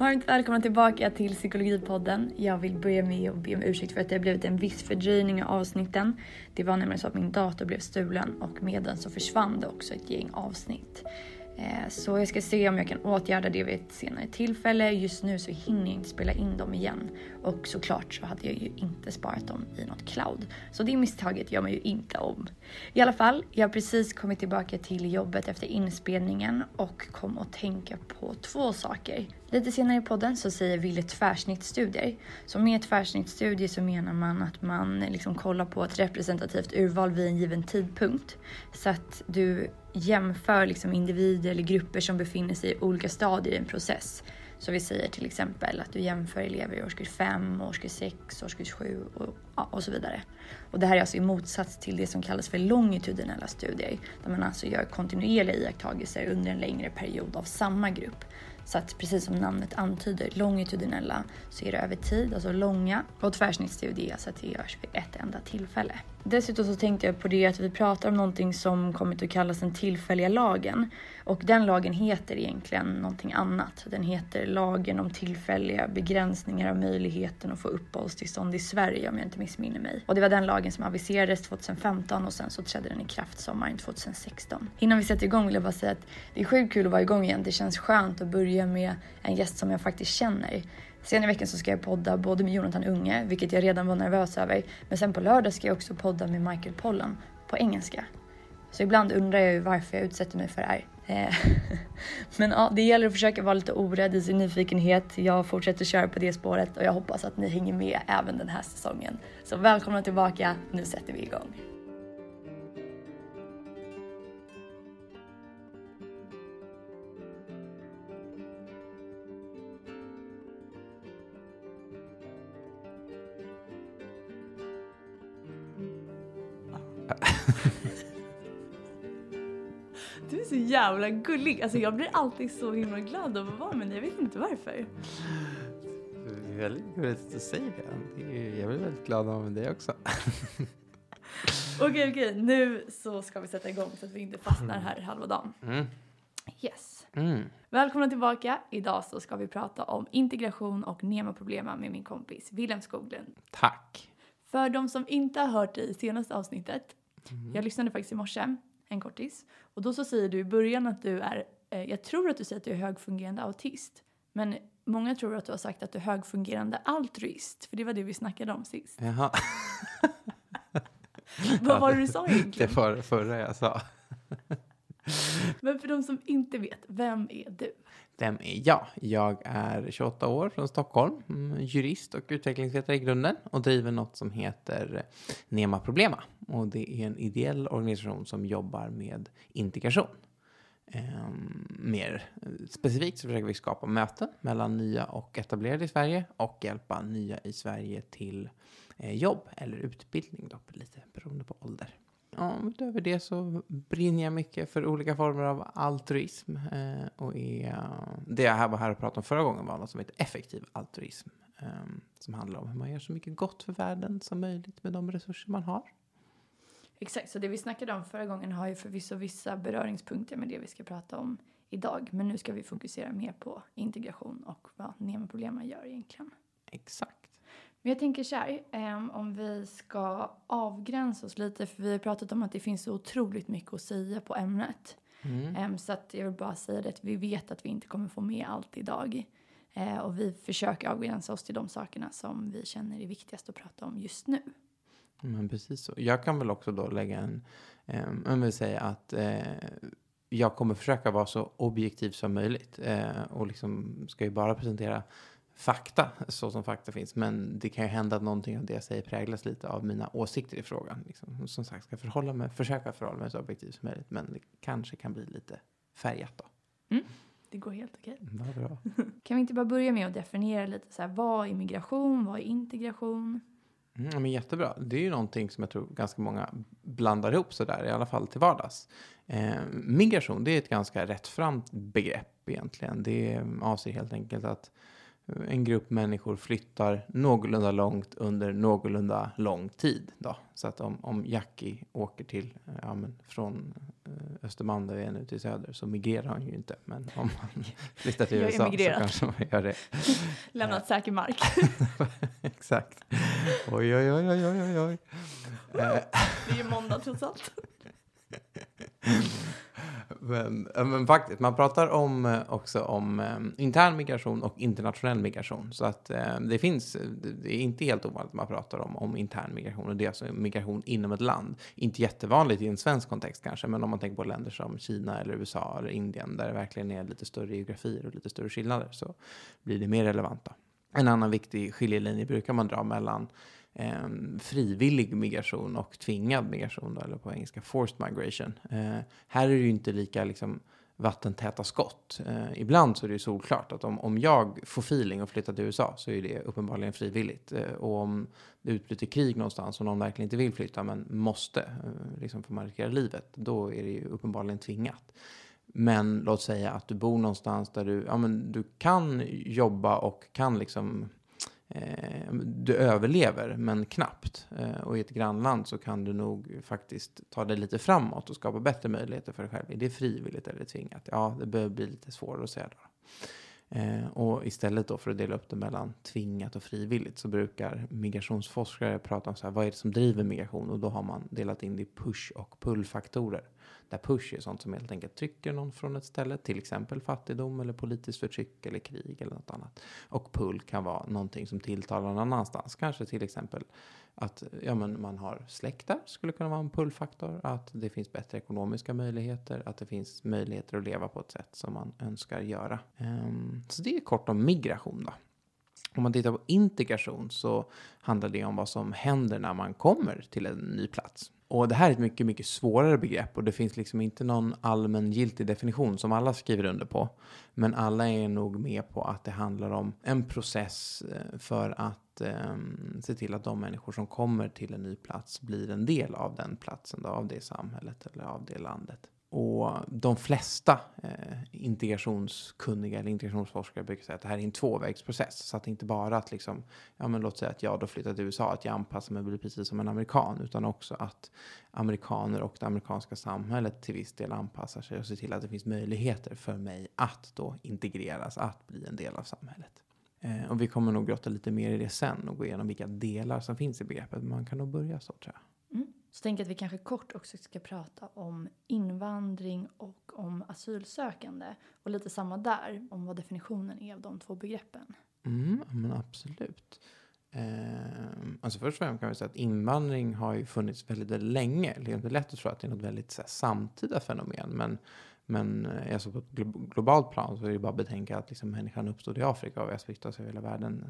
Varmt välkomna tillbaka till Psykologipodden. Jag vill börja med att be om ursäkt för att det har blivit en viss fördröjning av avsnitten. Det var nämligen så att min dator blev stulen och med den så försvann det också ett gäng avsnitt. Eh, så jag ska se om jag kan åtgärda det vid ett senare tillfälle. Just nu så hinner jag inte spela in dem igen. Och såklart så hade jag ju inte sparat dem i något cloud. Så det misstaget gör man ju inte om. I alla fall, jag har precis kommit tillbaka till jobbet efter inspelningen och kom att tänka på två saker. Lite senare i podden så säger Ville tvärsnittstudier. Så med tvärsnittstudier så menar man att man liksom kollar på ett representativt urval vid en given tidpunkt. Så att du jämför liksom individer eller grupper som befinner sig i olika stadier i en process. Så vi säger till exempel att du jämför elever i årskurs 5, årskurs 6, årskurs 7 och, ja, och så vidare. Och det här är alltså i motsats till det som kallas för longitudinella studier, där man alltså gör kontinuerliga iakttagelser under en längre period av samma grupp. Så att precis som namnet antyder, longitudinella, så är det över tid, alltså långa. Och tvärsnittsstudier, så att det görs vid ett enda tillfälle. Dessutom så tänkte jag på det att vi pratar om någonting som kommit att kallas den tillfälliga lagen. Och den lagen heter egentligen någonting annat. Den heter lagen om tillfälliga begränsningar av möjligheten att få uppehållstillstånd i Sverige om jag inte missminner mig. Och det var den lagen som aviserades 2015 och sen så trädde den i kraft sommaren 2016. Innan vi sätter igång vill jag bara säga att det är sjukt kul att vara igång igen. Det känns skönt att börja med en gäst som jag faktiskt känner. Sen i veckan så ska jag podda både med Jonathan Unge, vilket jag redan var nervös över, men sen på lördag ska jag också podda med Michael Pollan på engelska. Så ibland undrar jag ju varför jag utsätter mig för det här. Eh, men ja, det gäller att försöka vara lite orädd i sin nyfikenhet. Jag fortsätter köra på det spåret och jag hoppas att ni hänger med även den här säsongen. Så välkomna tillbaka, nu sätter vi igång. Jävla gullig. Alltså jag blir alltid så himla glad av att vara med. Jag vet inte varför. Det är väldigt gulligt att säga det. Jag blir väldigt glad av dig också. Okej, okej. Nu så ska vi sätta igång så att vi inte fastnar här halva dagen. Mm. Yes. Mm. Välkomna tillbaka. Idag så ska vi prata om integration och NEMA-problema med min kompis Wilhelm Skoglund. Tack. För de som inte har hört det i senaste avsnittet. Mm. Jag lyssnade faktiskt i morse, en kortis. Och då så säger du i början att du är, eh, jag tror att du säger att du är högfungerande autist. Men många tror att du har sagt att du är högfungerande altruist. För det var det vi snackade om sist. Jaha. Vad var det du sa Det egentligen? var det förra jag sa. Men för de som inte vet, vem är du? Vem är jag? Jag är 28 år från Stockholm, mm, jurist och utvecklingsvetare i grunden och driver något som heter Nema Problema. Och det är en ideell organisation som jobbar med integration. Ehm, mer specifikt så försöker vi skapa möten mellan nya och etablerade i Sverige och hjälpa nya i Sverige till eh, jobb eller utbildning då, lite beroende på ålder. Ja, utöver det så brinner jag mycket för olika former av altruism. Eh, och är, det jag var här och pratade om förra gången var något som heter effektiv altruism. Eh, som handlar om hur man gör så mycket gott för världen som möjligt med de resurser man har. Exakt, så det vi snackade om förra gången har ju förvisso vissa beröringspunkter med det vi ska prata om idag. Men nu ska vi fokusera mer på integration och vad NEMA-problemen gör egentligen. Exakt. Men jag tänker så här, em, om vi ska avgränsa oss lite, för vi har pratat om att det finns så otroligt mycket att säga på ämnet. Mm. Em, så att jag vill bara säga det att vi vet att vi inte kommer få med allt idag. Eh, och vi försöker avgränsa oss till de sakerna som vi känner är viktigast att prata om just nu. Men precis så. Jag kan väl också då lägga en, eh, jag vill säga att eh, jag kommer försöka vara så objektiv som möjligt eh, och liksom ska ju bara presentera fakta så som fakta finns. Men det kan ju hända att någonting av det jag säger präglas lite av mina åsikter i frågan. Liksom. Som sagt, ska förhålla mig, försöka förhålla mig så objektivt som möjligt. Men det kanske kan bli lite färgat då. Det går helt okej. Vad bra. Kan vi inte bara börja med att definiera lite så här, vad är migration, vad är integration? Mm, men jättebra. Det är ju någonting som jag tror ganska många blandar ihop sådär, i alla fall till vardags. Eh, migration, det är ett ganska rättframt begrepp egentligen. Det avser helt enkelt att en grupp människor flyttar någorlunda långt under någorlunda lång tid. Då. Så att om, om Jackie åker till, eh, ja, men från eh, Östermalm där vi är nu till söder så migrerar han ju inte. Men om man flyttar till USA så kanske man gör det. Lämnat säker mark. Exakt. Oj, oj, oj, oj, oj, oj. Eh, Det är ju måndag trots allt. Men, men faktiskt, man pratar om, eh, också om eh, intern migration och internationell migration. Så att eh, det finns, det är inte helt ovanligt att man pratar om, om intern migration och det är alltså migration inom ett land. Inte jättevanligt i en svensk kontext kanske, men om man tänker på länder som Kina eller USA eller Indien där det verkligen är lite större geografier och lite större skillnader så blir det mer relevanta. En annan viktig skiljelinje brukar man dra mellan eh, frivillig migration och tvingad migration, då, eller på engelska forced migration. Eh, här är det ju inte lika liksom, vattentäta skott. Eh, ibland så är det ju solklart att om, om jag får feeling och flyttar till USA så är det uppenbarligen frivilligt. Eh, och om det utbryter krig någonstans och någon verkligen inte vill flytta men måste, eh, liksom för man riskerar livet, då är det ju uppenbarligen tvingat. Men låt säga att du bor någonstans där du, ja, men du kan jobba och kan liksom eh, du överlever, men knappt. Eh, och i ett grannland så kan du nog faktiskt ta dig lite framåt och skapa bättre möjligheter för dig själv. Är det frivilligt eller tvingat? Ja, det behöver bli lite svårare att säga då. Eh, och istället då för att dela upp det mellan tvingat och frivilligt så brukar migrationsforskare prata om så här, vad är det som driver migration? Och då har man delat in det i push och pull-faktorer. Där push är sånt som helt enkelt trycker någon från ett ställe, till exempel fattigdom eller politiskt förtryck eller krig eller något annat. Och pull kan vara någonting som tilltalar någon annanstans, kanske till exempel att ja, men man har släkt där, skulle kunna vara en pullfaktor. Att det finns bättre ekonomiska möjligheter, att det finns möjligheter att leva på ett sätt som man önskar göra. Um, så det är kort om migration då. Om man tittar på integration så handlar det om vad som händer när man kommer till en ny plats. Och det här är ett mycket, mycket svårare begrepp och det finns liksom inte någon allmängiltig definition som alla skriver under på. Men alla är nog med på att det handlar om en process eh, för att eh, se till att de människor som kommer till en ny plats blir en del av den platsen, då, av det samhället eller av det landet. Och de flesta eh, integrationskunniga eller integrationsforskare brukar säga att det här är en tvåvägsprocess. Så att det inte bara att liksom, ja men låt säga att jag då flyttar till USA, att jag anpassar mig och blir precis som en amerikan. Utan också att amerikaner och det amerikanska samhället till viss del anpassar sig och ser till att det finns möjligheter för mig att då integreras, att bli en del av samhället. Eh, och vi kommer nog grotta lite mer i det sen och gå igenom vilka delar som finns i begreppet. Men man kan nog börja så tror jag. Mm. Så tänker jag att vi kanske kort också ska prata om invandring och om asylsökande. Och lite samma där, om vad definitionen är av de två begreppen. Mm, men absolut. Eh, alltså först och främst kan vi säga att invandring har ju funnits väldigt, väldigt länge. Det är inte lätt att tro att det är något väldigt så här, samtida fenomen. Men, men eh, alltså på ett globalt plan så är det bara att betänka att liksom, människan uppstod i Afrika och har spritt över hela världen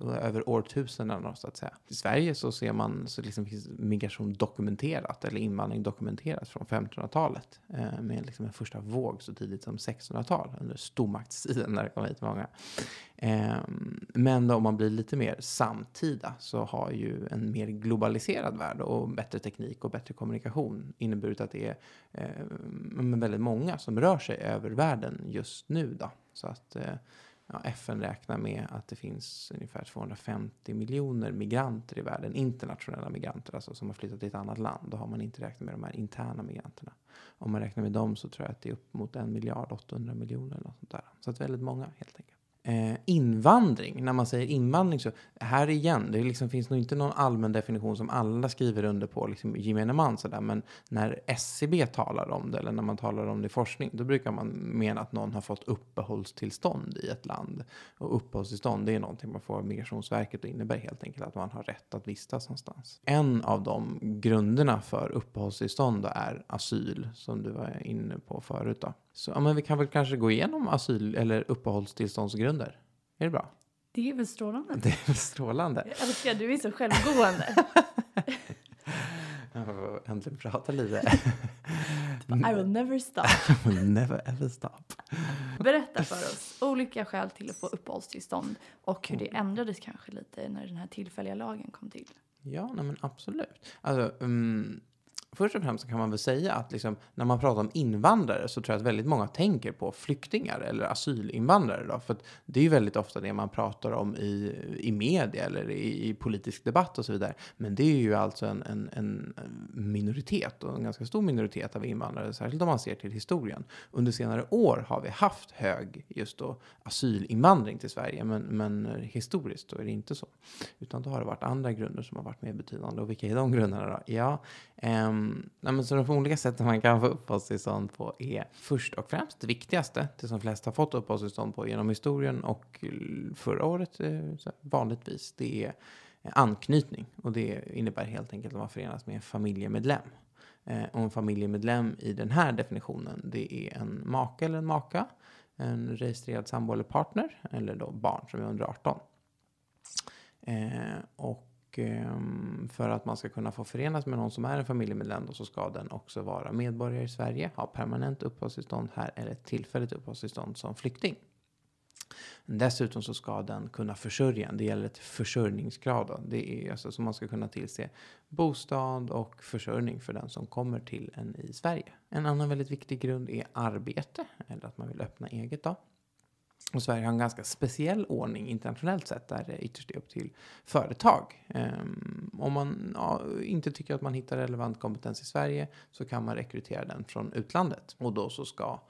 eh, över årtusenden så att säga. I Sverige så ser man så liksom finns migration dokumenterat eller invandring dokumenterat från 1500-talet eh, med liksom en första våg så tidigt som 1600-tal under stormaktstiden när det kom hit många. Ehm, men då om man blir lite mer samtida så har ju en mer globaliserad värld och bättre teknik och bättre kommunikation inneburit att det är eh, väldigt många som rör sig över världen just nu. Då. Så att eh, ja, FN räknar med att det finns ungefär 250 miljoner migranter i världen, internationella migranter alltså som har flyttat till ett annat land. Då har man inte räknat med de här interna migranterna. Om man räknar med dem så tror jag att det är upp mot en miljard 800 miljoner eller något sånt där. Så att väldigt många helt enkelt. Eh, invandring, när man säger invandring så, här igen, det liksom finns nog inte någon allmän definition som alla skriver under på, liksom gemene man sådär, men när SCB talar om det, eller när man talar om det i forskning, då brukar man mena att någon har fått uppehållstillstånd i ett land. Och uppehållstillstånd, det är någonting man får av Migrationsverket och innebär helt enkelt att man har rätt att vistas någonstans. En av de grunderna för uppehållstillstånd då är asyl, som du var inne på förut då. Så ja, men vi kan väl kanske gå igenom asyl eller uppehållstillståndsgrunder. Är det bra? Det är väl strålande? Det är väl strålande. Jag älskar, du är så självgående. Jag får äntligen prata lite. I will never stop. I will never ever stop. Berätta för oss olika skäl till att få uppehållstillstånd och hur det ändrades kanske lite när den här tillfälliga lagen kom till. Ja, nej men absolut. Alltså, um, Först och främst kan man väl säga att liksom, när man pratar om invandrare så tror jag att väldigt många tänker på flyktingar eller asylinvandrare. Då, för det är ju väldigt ofta det man pratar om i, i media eller i, i politisk debatt och så vidare. Men det är ju alltså en, en, en, minoritet och en ganska stor minoritet av invandrare, särskilt om man ser till historien. Under senare år har vi haft hög just då asylinvandring till Sverige, men, men historiskt då är det inte så. Utan då har det varit andra grunder som har varit mer betydande. Och vilka är de grunderna då? Ja, ehm, Um, nej, så de olika sätten man kan få uppehållstillstånd på är först och främst det viktigaste, det som flest har fått uppehållstillstånd på genom historien och förra året eh, vanligtvis, det är anknytning. Och det innebär helt enkelt att man förenas med en familjemedlem. Eh, och en familjemedlem i den här definitionen, det är en make eller en maka, en registrerad sambo eller partner, eller då barn som är under 18. Eh, och Ehm, för att man ska kunna få förenas med någon som är en familjemedlem så ska den också vara medborgare i Sverige, ha permanent uppehållstillstånd här eller tillfälligt uppehållstillstånd som flykting. Dessutom så ska den kunna försörja, det gäller ett försörjningsgrad. Då. Det är alltså så man ska kunna tillse bostad och försörjning för den som kommer till en i Sverige. En annan väldigt viktig grund är arbete, eller att man vill öppna eget. Då. Och Sverige har en ganska speciell ordning internationellt sett där det ytterst är upp till företag. Um, om man ja, inte tycker att man hittar relevant kompetens i Sverige så kan man rekrytera den från utlandet. Och då så ska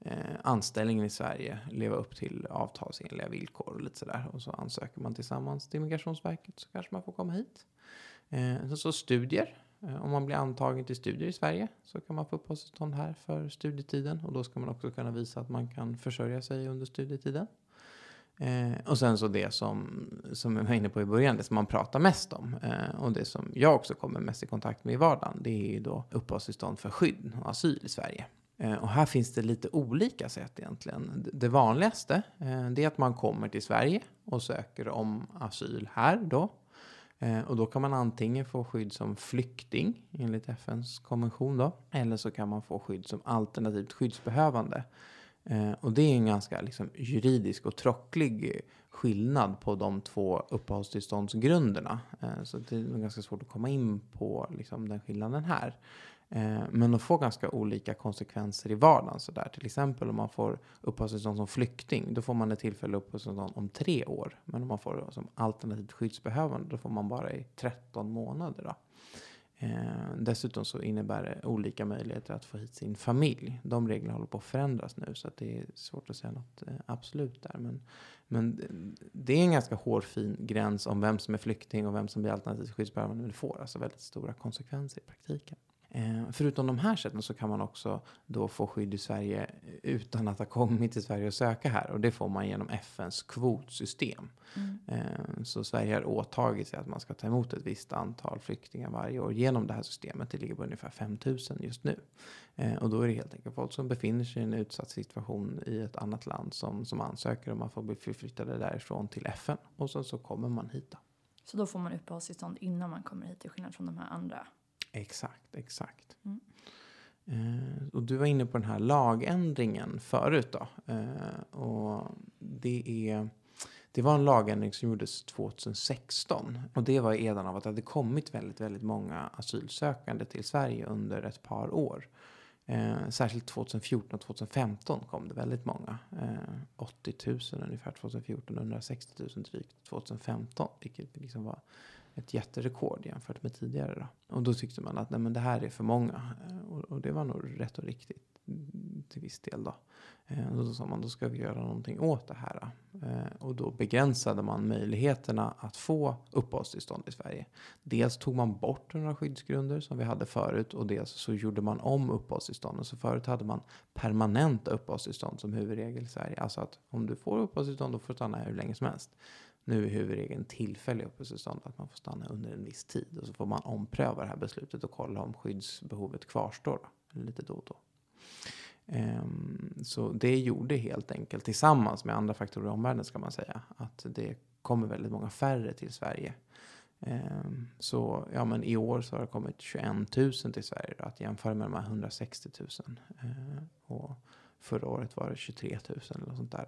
eh, anställningen i Sverige leva upp till avtalsenliga villkor och lite sådär. Och så ansöker man tillsammans till Migrationsverket så kanske man får komma hit. Eh, så studier Eh, om man blir antagen till studier i Sverige så kan man få uppehållstillstånd här för studietiden och då ska man också kunna visa att man kan försörja sig under studietiden. Eh, och sen så det som, som jag var inne på i början, det som man pratar mest om eh, och det som jag också kommer mest i kontakt med i vardagen, det är ju då uppehållstillstånd för skydd och asyl i Sverige. Eh, och här finns det lite olika sätt egentligen. Det vanligaste eh, det är att man kommer till Sverige och söker om asyl här då Eh, och då kan man antingen få skydd som flykting enligt FNs konvention då, eller så kan man få skydd som alternativt skyddsbehövande. Eh, och det är en ganska liksom, juridisk och trocklig skillnad på de två uppehållstillståndsgrunderna. Eh, så det är ganska svårt att komma in på liksom, den skillnaden här. Eh, men de får ganska olika konsekvenser i vardagen. Så där. Till exempel om man får uppehållstillstånd som flykting, då får man ett tillfälle uppehållstillstånd om tre år. Men om man får som alternativt skyddsbehövande, då får man bara i 13 månader. Då. Eh, dessutom så innebär det olika möjligheter att få hit sin familj. De reglerna håller på att förändras nu så att det är svårt att säga något eh, absolut där. Men, men det är en ganska hårfin gräns om vem som är flykting och vem som blir alternativt skyddsbehövande. Men det får alltså väldigt stora konsekvenser i praktiken. Eh, förutom de här sätten så kan man också då få skydd i Sverige utan att ha kommit till Sverige och söka här. Och det får man genom FNs kvotsystem. Mm. Eh, så Sverige har åtagit sig att man ska ta emot ett visst antal flyktingar varje år genom det här systemet. Det ligger på ungefär 5000 just nu. Eh, och då är det helt enkelt folk som befinner sig i en utsatt situation i ett annat land som, som ansöker om att få bli förflyttade därifrån till FN. Och sen så kommer man hit. Då. Så då får man uppehållstillstånd innan man kommer hit till skillnad från de här andra Exakt, exakt. Mm. Eh, och du var inne på den här lagändringen förut då. Eh, och det, är, det var en lagändring som gjordes 2016. Och det var edan av att det hade kommit väldigt, väldigt många asylsökande till Sverige under ett par år. Eh, särskilt 2014 och 2015 kom det väldigt många. Eh, 80 000 ungefär 2014 och 160 000 drygt 2015. Vilket liksom var ett jätterekord jämfört med tidigare. Då. Och då tyckte man att nej, men det här är för många. Eh, och, och det var nog rätt och riktigt till viss del. Då. Eh, och då sa man då ska vi göra någonting åt det här. Eh, och då begränsade man möjligheterna att få uppehållstillstånd i Sverige. Dels tog man bort några skyddsgrunder som vi hade förut och dels så gjorde man om uppehållstillstånden. Så förut hade man permanenta uppehållstillstånd som huvudregel i Sverige. Alltså att om du får uppehållstillstånd då får du stanna här hur länge som helst. Nu är huvudregeln tillfällig uppehållstillstånd, att man får stanna under en viss tid. Och så får man ompröva det här beslutet och kolla om skyddsbehovet kvarstår. Då, lite då och då. Um, så det gjorde helt enkelt, tillsammans med andra faktorer i omvärlden ska man säga, att det kommer väldigt många färre till Sverige. Um, så ja, men i år så har det kommit 21 000 till Sverige, då, att jämföra med de här 160 000. Uh, och förra året var det 23 000 eller sånt där.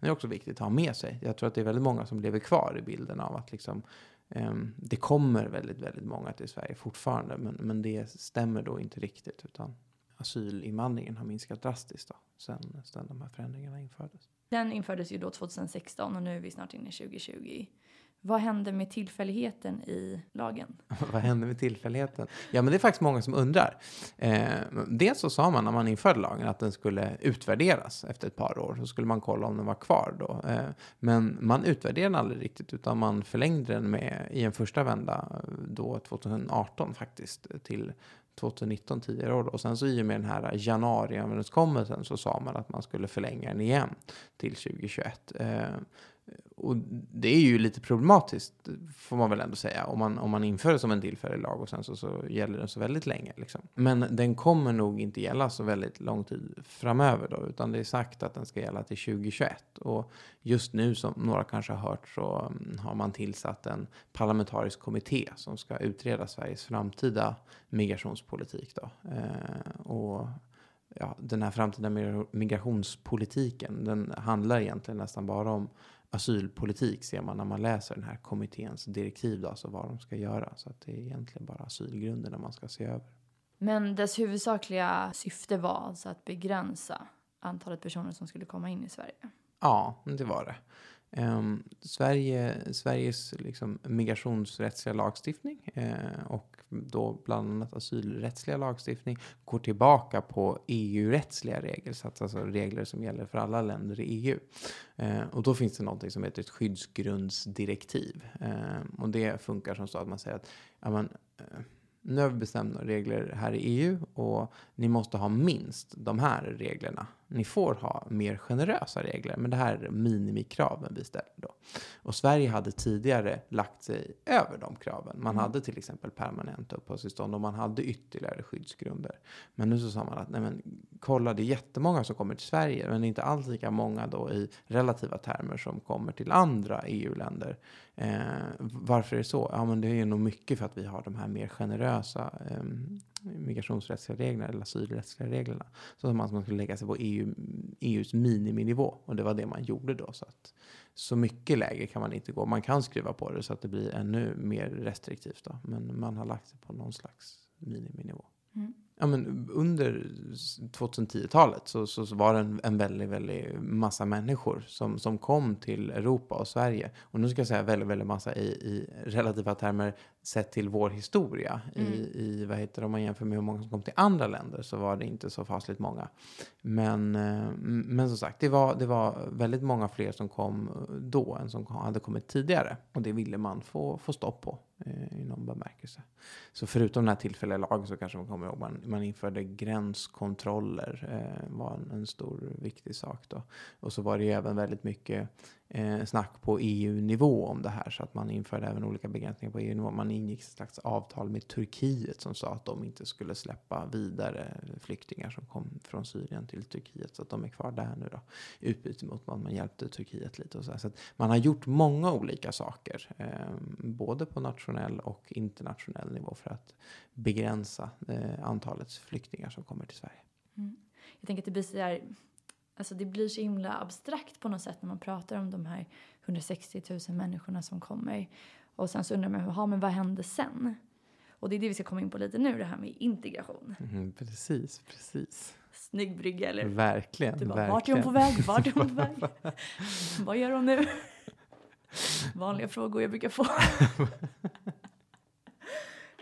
Det är också viktigt att ha med sig. Jag tror att det är väldigt många som lever kvar i bilden av att liksom um, det kommer väldigt, väldigt många till Sverige fortfarande, men, men det stämmer då inte riktigt, utan asylinvandringen har minskat drastiskt då, sen, sen de här förändringarna infördes. Den infördes ju då 2016 och nu är vi snart inne i 2020. Vad hände med tillfälligheten i lagen? Vad hände med tillfälligheten? Ja, men det är faktiskt många som undrar. Eh, dels så sa man när man införde lagen att den skulle utvärderas efter ett par år. Så skulle man kolla om den var kvar då. Eh, men man utvärderade den aldrig riktigt utan man förlängde den med i en första vända eh, då 2018 faktiskt till 2019 tidigare år. Och sen så i och med den här januariöverenskommelsen så sa man att man skulle förlänga den igen till 2021. Eh, och det är ju lite problematiskt, får man väl ändå säga, om man, om man inför det som en tillfällig lag och sen så, så gäller den så väldigt länge. Liksom. Men den kommer nog inte gälla så väldigt lång tid framöver då, utan det är sagt att den ska gälla till 2021. Och just nu, som några kanske har hört, så mm, har man tillsatt en parlamentarisk kommitté som ska utreda Sveriges framtida migrationspolitik. Då. Eh, och ja, den här framtida migrationspolitiken, den handlar egentligen nästan bara om asylpolitik ser man när man läser den här kommitténs direktiv, då, alltså vad de ska göra. Så att det är egentligen bara asylgrunderna man ska se över. Men dess huvudsakliga syfte var alltså att begränsa antalet personer som skulle komma in i Sverige? Ja, det var det. Um, Sverige, Sveriges liksom, migrationsrättsliga lagstiftning eh, och då bland annat asylrättsliga lagstiftning går tillbaka på EU-rättsliga regler, så att, alltså regler som gäller för alla länder i EU. Eh, och då finns det någonting som heter ett skyddsgrundsdirektiv. eh, och det funkar som så att man säger att ja, man, eh, nu har vi bestämt några regler här i EU och ni måste ha minst de här reglerna ni får ha mer generösa regler, men det här är minimikraven vi ställer då. Och Sverige hade tidigare lagt sig över de kraven. Man mm. hade till exempel permanent uppehållstillstånd och man hade ytterligare skyddsgrunder. Men nu så sa man att nej men, kolla det är jättemånga som kommer till Sverige, men det är inte alls lika många då i relativa termer som kommer till andra EU-länder. Eh, varför är det så? Ja, men det är nog mycket för att vi har de här mer generösa eh, migrationsrättsliga reglerna eller asylrättsliga reglerna. Så att man skulle lägga sig på EU, EUs miniminivå och det var det man gjorde då. Så att så mycket lägre kan man inte gå. Man kan skruva på det så att det blir ännu mer restriktivt då, men man har lagt sig på någon slags miniminivå. Mm ja, men under 2010-talet så, så, så, var det en, en väldigt, väldigt massa människor som, som kom till Europa och Sverige. Och nu ska jag säga väldigt, väldigt massa i, i relativa termer sett till vår historia. Mm. I, i, vad heter det, om man jämför med hur många som kom till andra länder så var det inte så fasligt många. Men, eh, men som sagt, det var, det var väldigt många fler som kom då än som hade kommit tidigare. Och det ville man få, få stopp på Eh, i någon bemärkelse. Så förutom den här tillfälliga lagen så kanske man kommer ihåg man, man införde gränskontroller. Eh, var en, en, stor viktig sak då. Och så var det ju även väldigt mycket eh, snack på EU-nivå om det här så att man införde även olika begränsningar på EU-nivå. Man ingick ett slags avtal med Turkiet som sa att de inte skulle släppa vidare flyktingar som kom från Syrien till Turkiet så att de är kvar där nu då. Utbyte mot att man hjälpte Turkiet lite och så. Här. Så att man har gjort många olika saker, eh, både på nationell och internationell nivå för att begränsa eh, antalet flyktingar som kommer till Sverige. Mm. Jag tänker att det blir så här Alltså det blir så himla abstrakt på något sätt när man pratar om de här 160 000 människorna som kommer. Och sen så undrar man, ja, men vad hände sen? Och det är det vi ska komma in på lite nu, det här med integration. Mm, precis, precis. Snygg brygga, eller Verkligen, du bara, verkligen. Vart är hon på väg? Vart är hon på väg? vad gör hon nu? Vanliga frågor jag brukar få.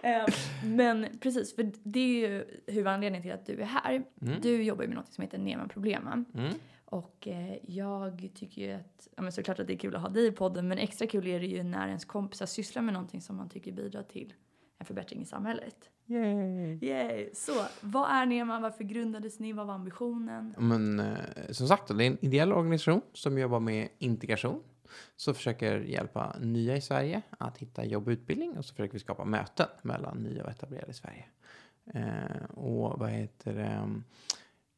Eh, men precis, för det är ju huvudanledningen till att du är här. Mm. Du jobbar ju med något som heter Nema Problema. Mm. Och eh, jag tycker ju att, ja men såklart att det är kul att ha dig i podden, men extra kul är det ju när ens kompisar sysslar med någonting som man tycker bidrar till en förbättring i samhället. Yay! Yay! Så, vad är Nema? Varför grundades ni? Vad var ambitionen? Men eh, som sagt, det är en ideell organisation som jobbar med integration så försöker hjälpa nya i Sverige att hitta jobb och utbildning och så försöker vi skapa möten mellan nya och etablerade i Sverige. Eh, och vad heter det? Mm,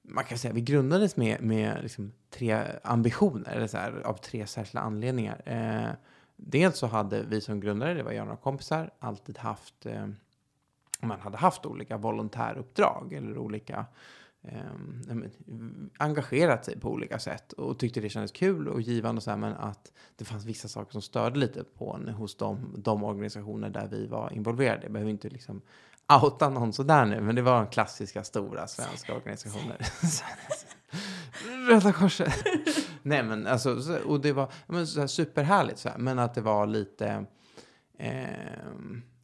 man kan säga att vi grundades med, med liksom tre ambitioner, eller så här, av tre särskilda anledningar. Eh, dels så hade vi som grundare, det var jag och några kompisar, alltid haft, eh, man hade haft olika volontäruppdrag eller olika eh, Ehm, engagerat sig på olika sätt och tyckte det kändes kul och givande och så här, men att det fanns vissa saker som störde lite på en hos de, de organisationer där vi var involverade. Jag behöver inte liksom outa någon sådär nu, men det var de klassiska stora svenska organisationer. Röda Korset. Nej men alltså, och det var men, så här, superhärligt så här, men att det var lite eh,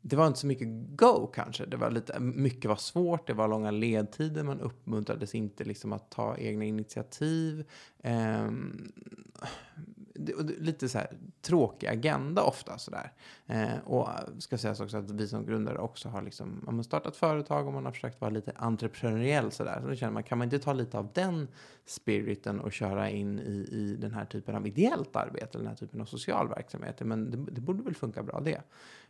det var inte så mycket go kanske. Det var lite, mycket var svårt, det var långa ledtider, man uppmuntrades inte liksom att ta egna initiativ. Ehm, det var lite så här tråkig agenda ofta sådär. Eh, och ska sägas också att vi som grundare också har liksom, man har startat företag och man har försökt vara lite entreprenöriell sådär. Så då känner man, kan man inte ta lite av den spiriten och köra in i, i den här typen av ideellt arbete, den här typen av social verksamhet? Men det, det borde väl funka bra det.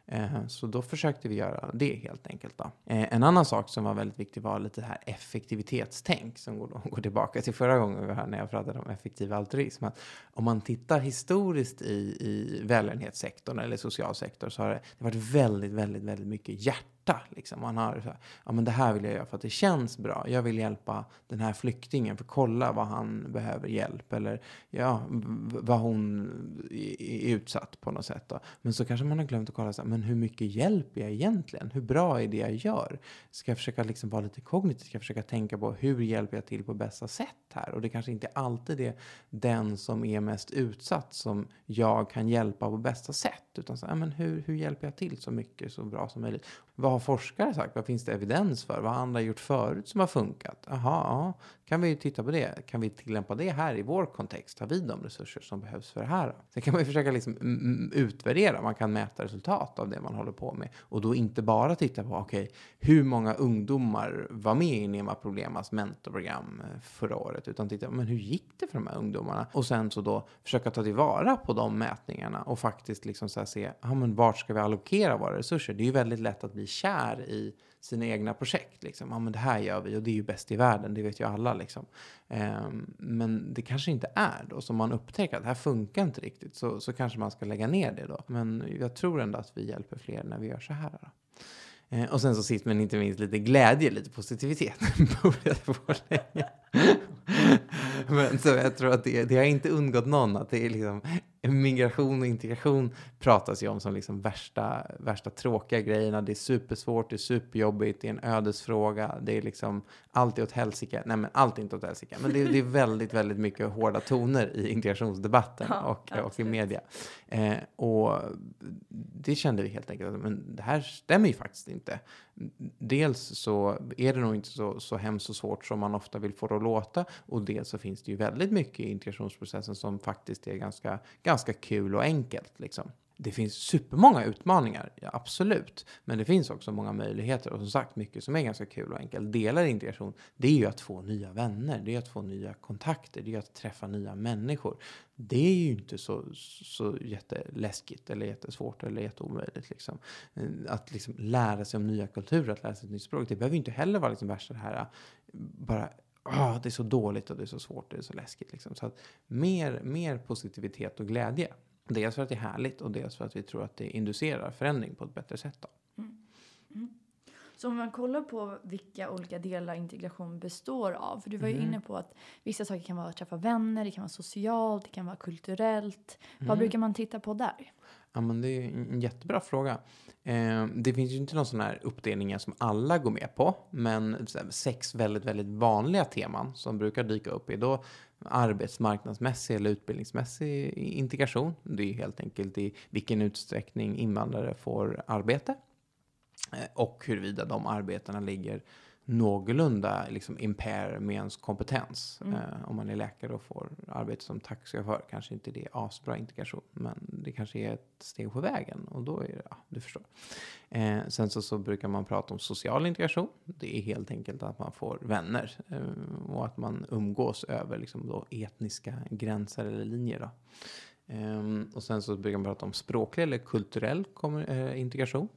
Eh, så då försökte vi göra det helt enkelt. Då. Eh, en annan sak som var väldigt viktig var lite det här effektivitetstänk som går, går tillbaka till förra gången vi var här när jag pratade om effektiv altruism. Att om man tittar historiskt i, i välgörenhetssektorn eller social sektor så har det, det varit väldigt, väldigt, väldigt mycket hjärta hjärta. Liksom. Man har så här, ja men det här vill jag göra för att det känns bra. Jag vill hjälpa den här flyktingen för att kolla vad han behöver hjälp eller ja, vad hon är utsatt på något sätt. Då. Men så kanske man har glömt att kolla så här, men hur mycket hjälper jag egentligen? Hur bra är det jag gör? Ska jag försöka liksom vara lite kognitiv? Ska jag försöka tänka på hur hjälper jag till på bästa sätt här? Och det kanske inte alltid är den som är mest utsatt som jag kan hjälpa på bästa sätt. Utan så, ja, men hur, hur hjälper jag till så mycket så bra som möjligt? Vad har forskare sagt? Vad finns det evidens för? Vad har andra gjort förut som har funkat? Jaha, ja kan vi titta på det? Kan vi tillämpa det här i vår kontext? Har vi de resurser som behövs för det här? Sen kan man ju försöka liksom utvärdera. Man kan mäta resultat av det man håller på med. Och då inte bara titta på, okej, okay, hur många ungdomar var med i Nema Problemas mentorprogram eh, förra året? Utan titta, men hur gick det för de här ungdomarna? Och sen så då försöka ta tillvara på de mätningarna och faktiskt liksom så se, ja men vart ska vi allokera våra resurser? Det är ju väldigt lätt att bli kär i sina egna projekt. Liksom. Ja, men det här gör vi och det är ju bäst i världen, det vet ju alla. Liksom. Um, men det kanske inte är då. Så man upptäcker att det här funkar inte riktigt så, så kanske man ska lägga ner det då. Men jag tror ändå att vi hjälper fler när vi gör så här. Då. Ehm, och sen så sist men inte minst lite glädje, lite positivitet. men så jag tror att det, det har inte undgått någon att det är liksom migration och integration pratas ju om som liksom värsta, värsta tråkiga grejerna. Det är supersvårt, det är superjobbigt, det är en ödesfråga, det är liksom allt är åt helsike. Nej, men allt är inte åt helsike. Men det är, det är väldigt, väldigt mycket hårda toner i integrationsdebatten ja, och, och i media. Eh, och det kände vi helt enkelt, men det här stämmer ju faktiskt inte. Dels så är det nog inte så, så hemskt och svårt som man ofta vill få det att låta och dels så finns det ju väldigt mycket i integrationsprocessen som faktiskt är ganska, ganska kul och enkelt. Liksom. Det finns supermånga utmaningar, ja, absolut. Men det finns också många möjligheter och som sagt mycket som är ganska kul och enkelt. Delar integration, det är ju att få nya vänner, det är att få nya kontakter, det är att träffa nya människor. Det är ju inte så, så jätteläskigt eller jättesvårt eller jätteomöjligt. Liksom. Att liksom lära sig om nya kulturer, att lära sig ett nytt språk, det behöver ju inte heller vara liksom värsta det här bara oh, det är så dåligt och det är så svårt och det är så läskigt. Liksom. Så att mer, mer positivitet och glädje. Dels för att det är härligt och dels för att vi tror att det inducerar förändring på ett bättre sätt. Då. Mm. Mm. Så om man kollar på vilka olika delar integration består av. För du var ju mm. inne på att vissa saker kan vara att träffa vänner, det kan vara socialt, det kan vara kulturellt. Vad mm. brukar man titta på där? Ja, men det är en jättebra fråga. Ehm, det finns ju inte någon sån här uppdelningar som alla går med på, men sex väldigt, väldigt vanliga teman som brukar dyka upp är då arbetsmarknadsmässig eller utbildningsmässig integration. Det är helt enkelt i vilken utsträckning invandrare får arbete eh, och huruvida de arbetena ligger någorlunda liksom impair med ens kompetens. Mm. Eh, om man är läkare och får arbete som taxichaufför kanske inte det är asbra integration, men det kanske är ett steg på vägen och då är det, ja, du förstår. Eh, sen så, så brukar man prata om social integration. Det är helt enkelt att man får vänner eh, och att man umgås över liksom då etniska gränser eller linjer. Då. Eh, och sen så brukar man prata om språklig eller kulturell eh, integration.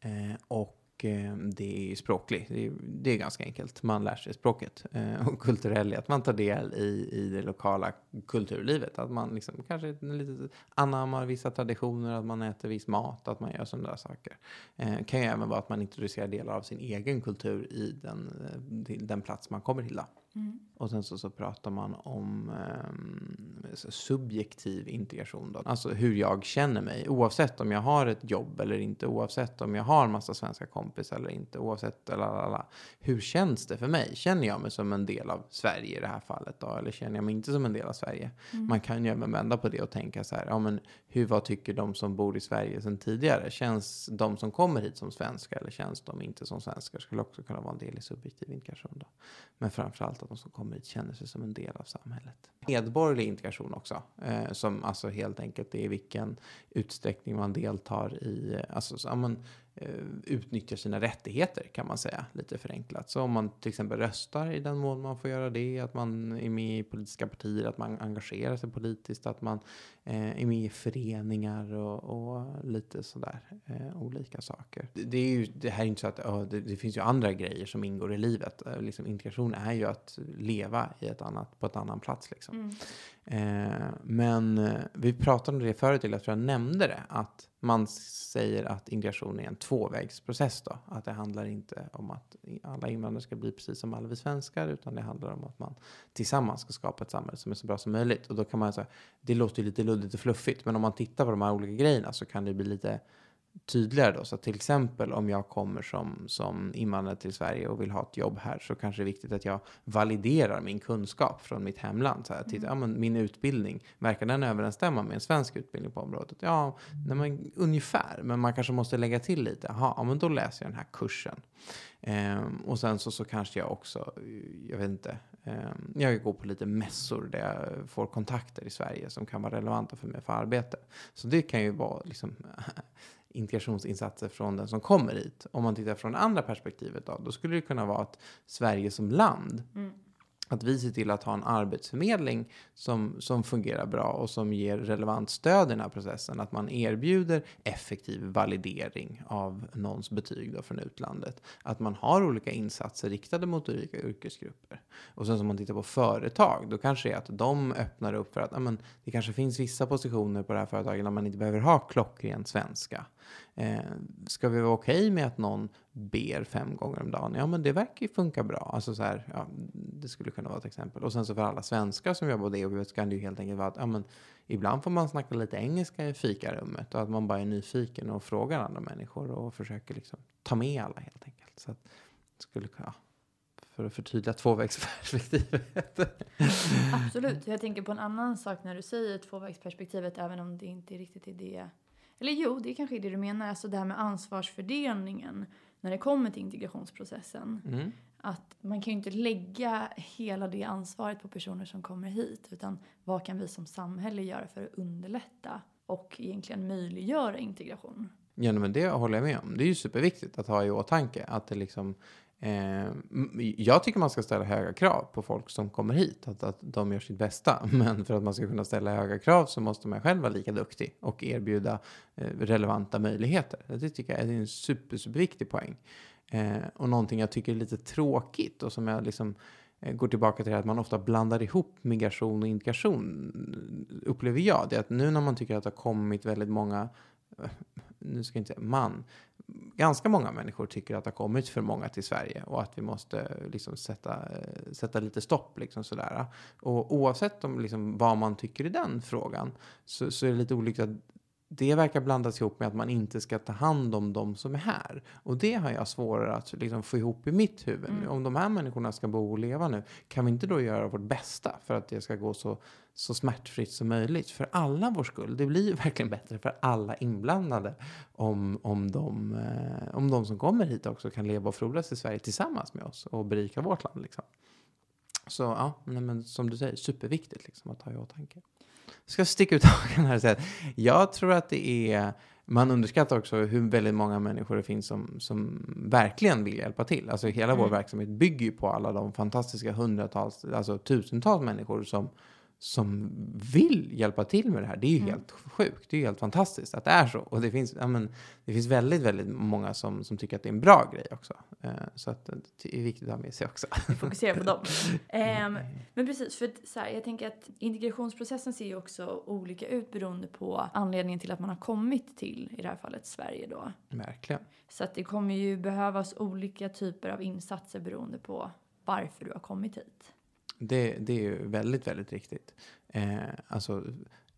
Eh, och Eh, det är språklig. Det är, det är, ganska enkelt. Man lär sig språket. Eh, och kulturell att man tar del i, i det lokala kulturlivet. Att man liksom kanske lite anammar vissa traditioner, att man äter viss mat, att man gör sådana där saker. Eh, kan ju även vara att man introducerar delar av sin egen kultur i den, eh, den plats man kommer till. Mm. Och sen så, så pratar man om eh, subjektiv integration. Då. Alltså hur jag känner mig. Oavsett om jag har ett jobb eller inte. Oavsett om jag har massa svenska kompisar eller inte. Oavsett lalala. Hur känns det för mig? Känner jag mig som en del av Sverige i det här fallet då? Eller känner jag mig inte som en del av Sverige? Mm. Man kan ju även vända på det och tänka så här. Ja, men hur, vad tycker de som bor i Sverige sedan tidigare? Känns de som kommer hit som svenskar eller känns de inte som svenskar? Skulle också kunna vara en del i subjektiv integration då. Men framförallt att de som kommer hit känner sig som en del av samhället. Medborgerlig integration också, eh, som alltså helt enkelt är i vilken utsträckning man deltar i, alltså, så, man, Eh, Eh, utnyttjar sina rättigheter kan man säga lite förenklat. Så om man till exempel röstar i den mån man får göra det, att man är med i politiska partier, att man engagerar sig politiskt, att man eh, är med i föreningar och, och lite sådär eh, olika saker. Det, är ju, det här är inte så att oh, det, det, finns ju andra grejer som ingår i livet. Liksom, integration är ju att leva i ett annat, på ett annan plats. Liksom. Mm. Eh, men eh, vi pratade om det förut, jag tror jag nämnde det, att man säger att integration är en tvåvägsprocess då. Att det handlar inte om att alla invandrare ska bli precis som alla vi svenskar, utan det handlar om att man tillsammans ska skapa ett samhälle som är så bra som möjligt. Och då kan man säga, det låter ju lite och fluffigt, men om man tittar på de här olika grejerna så kan det bli lite tydligare då. Så till exempel om jag kommer som, som invandrare till Sverige och vill ha ett jobb här så kanske det är viktigt att jag validerar min kunskap från mitt hemland. Så här, titta, mm. ja, men min utbildning, verkar den överensstämma med en svensk utbildning på området? Ja, nej, men, ungefär, men man kanske måste lägga till lite. Jaha, ja, men då läser jag den här kursen. Ehm, och sen så, så kanske jag också, jag vet inte, Ehm, jag går på lite mässor där jag får kontakter i Sverige som kan vara relevanta för mig för arbete. Så det kan ju vara liksom integrationsinsatser från den som kommer hit. Om man tittar från andra perspektivet då, då skulle det kunna vara att Sverige som land mm att vi ser till att ha en arbetsförmedling som, som fungerar bra och som ger relevant stöd i den här processen. Att man erbjuder effektiv validering av någons betyg då från utlandet. Att man har olika insatser riktade mot olika yrkesgrupper. Och sen som man tittar på företag, då kanske det är att de öppnar upp för att amen, det kanske finns vissa positioner på det här företaget där man inte behöver ha klockren svenska. Eh, ska vi vara okej okay med att någon ber fem gånger om dagen? Ja, men det verkar ju funka bra. Alltså så här, ja, det skulle kunna vara ett exempel. Och sen så för alla svenskar som jobbar på det så kan det ju helt enkelt vara att ja, men, ibland får man snacka lite engelska i fikarummet och att man bara är nyfiken och frågar andra människor och försöker liksom ta med alla helt enkelt. Så att, skulle kunna, för att förtydliga tvåvägsperspektivet. Absolut. Jag tänker på en annan sak när du säger tvåvägsperspektivet, även om det inte riktigt är det eller jo, det är kanske är det du menar. Alltså det här med ansvarsfördelningen när det kommer till integrationsprocessen. Mm. Att man kan ju inte lägga hela det ansvaret på personer som kommer hit. Utan vad kan vi som samhälle göra för att underlätta och egentligen möjliggöra integration? Ja, men det håller jag med om. Det är ju superviktigt att ha i åtanke att det liksom Eh, jag tycker man ska ställa höga krav på folk som kommer hit, att, att de gör sitt bästa. Men för att man ska kunna ställa höga krav så måste man själv vara lika duktig och erbjuda eh, relevanta möjligheter. Det tycker jag är en super, superviktig poäng. Eh, och någonting jag tycker är lite tråkigt och som jag liksom eh, går tillbaka till att man ofta blandar ihop migration och integration, eh, upplever jag. Det är att nu när man tycker att det har kommit väldigt många nu ska jag inte säga man, ganska många människor tycker att det har kommit för många till Sverige och att vi måste liksom sätta, sätta lite stopp. Liksom sådär. Och oavsett om, liksom, vad man tycker i den frågan så, så är det lite olyckligt att det verkar blandas ihop med att man inte ska ta hand om de som är här. Och det har jag svårare att liksom få ihop i mitt huvud. Mm. Om de här människorna ska bo och leva nu, kan vi inte då göra vårt bästa för att det ska gå så, så smärtfritt som möjligt? För alla vår skull. Det blir ju verkligen bättre för alla inblandade om, om, de, eh, om de som kommer hit också kan leva och frodas i Sverige tillsammans med oss och berika vårt land. Liksom. Så ja, men som du säger, superviktigt liksom, att ha i åtanke ska sticka ut hakan här och säga att jag tror att det är man underskattar också hur väldigt många människor det finns som, som verkligen vill hjälpa till. Alltså hela mm. vår verksamhet bygger ju på alla de fantastiska hundratals, alltså tusentals människor som, som vill hjälpa till med det här. Det är ju mm. helt sjukt. Det är ju helt fantastiskt att det är så. Och det finns, ja, men, det finns väldigt, väldigt många som, som tycker att det är en bra grej också. Eh, så att det är viktigt att ha med sig också. Fokusera på dem. Eh, men precis, för så här, jag tänker att integrationsprocessen ser ju också olika ut beroende på anledningen till att man har kommit till, i det här fallet, Sverige då. Verkligen. Så att det kommer ju behövas olika typer av insatser beroende på varför du har kommit hit. Det, det är ju väldigt, väldigt riktigt. Eh, alltså,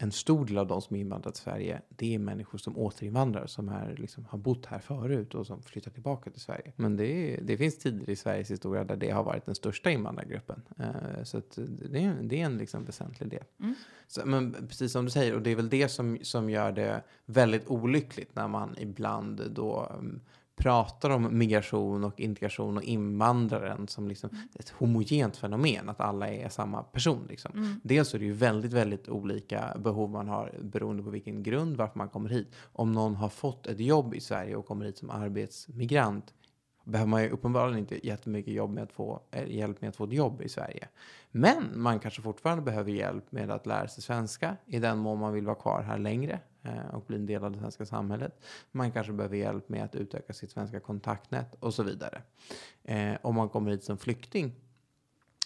en stor del av de som invandrat till Sverige, det är människor som återinvandrar, som är, liksom, har bott här förut och som flyttar tillbaka till Sverige. Men det, är, det finns tider i Sveriges historia där det har varit den största invandrargruppen. Eh, så det, är, det är en liksom väsentlig del. Mm. Så, men precis som du säger, och det är väl det som, som gör det väldigt olyckligt när man ibland då um, pratar om migration och integration och invandraren som liksom mm. ett homogent fenomen, att alla är samma person. Liksom. Mm. Dels är det ju väldigt, väldigt olika behov man har beroende på vilken grund, varför man kommer hit. Om någon har fått ett jobb i Sverige och kommer hit som arbetsmigrant behöver man ju uppenbarligen inte jättemycket jobb med att få, eh, hjälp med att få ett jobb i Sverige. Men man kanske fortfarande behöver hjälp med att lära sig svenska i den mån man vill vara kvar här längre och bli en del av det svenska samhället. Man kanske behöver hjälp med att utöka sitt svenska kontaktnät och så vidare. Eh, om man kommer hit som flykting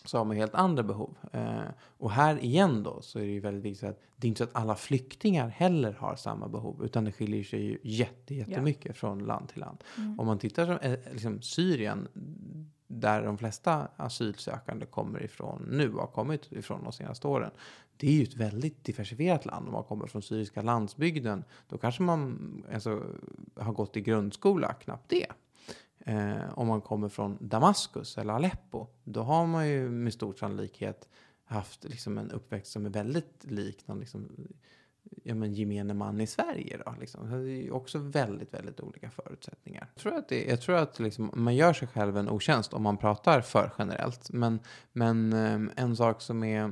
så har man helt andra behov. Eh, och här igen då så är det ju väldigt viktigt att det är inte så att alla flyktingar heller har samma behov utan det skiljer sig ju jätte, jättemycket ja. från land till land. Mm. Om man tittar på eh, liksom Syrien där de flesta asylsökande kommer ifrån nu har kommit ifrån de senaste åren. Det är ju ett väldigt diversifierat land. Om man kommer från syriska landsbygden då kanske man alltså, har gått i grundskola, knappt det. Eh, om man kommer från Damaskus eller Aleppo, då har man ju med stor sannolikhet haft liksom en uppväxt som är väldigt lik någon liksom, ja, men gemene man i Sverige. Då, liksom. Det är ju också väldigt, väldigt olika förutsättningar. Jag tror att, det, jag tror att liksom, man gör sig själv en otjänst om man pratar för generellt. Men, men eh, en sak som är,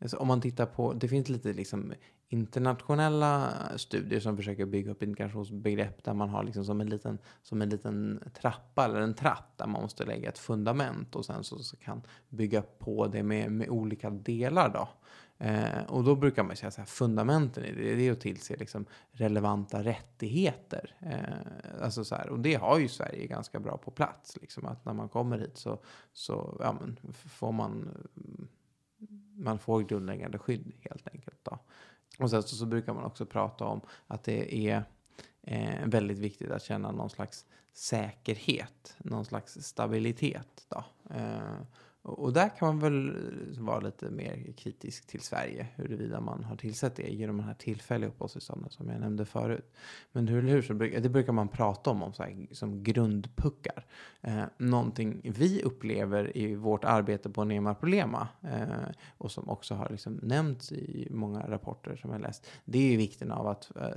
alltså, om man tittar på, det finns lite liksom internationella studier som försöker bygga upp integrationsbegrepp där man har liksom som, en liten, som en liten trappa eller en tratt där man måste lägga ett fundament och sen så, så kan bygga på det med, med olika delar. Då. Eh, och då brukar man säga att fundamenten i det, det är att tillse liksom relevanta rättigheter. Eh, alltså så här, och det har ju Sverige ganska bra på plats. Liksom, att när man kommer hit så, så ja, men, får man, man får grundläggande skydd helt enkelt. Då. Och sen så, så, brukar man också prata om att det är eh, väldigt viktigt att känna någon slags säkerhet, någon slags stabilitet. Då. Eh, och där kan man väl eh, vara lite mer kritisk till Sverige, huruvida man har tillsatt det genom de här tillfälliga uppehållstillstånden som jag nämnde förut. Men hur, hur så brukar, det brukar man prata om, om så här, som grundpuckar. Eh, någonting vi upplever i vårt arbete på Nema Problema eh, och som också har liksom nämnts i många rapporter som jag läst, det är ju vikten av att eh,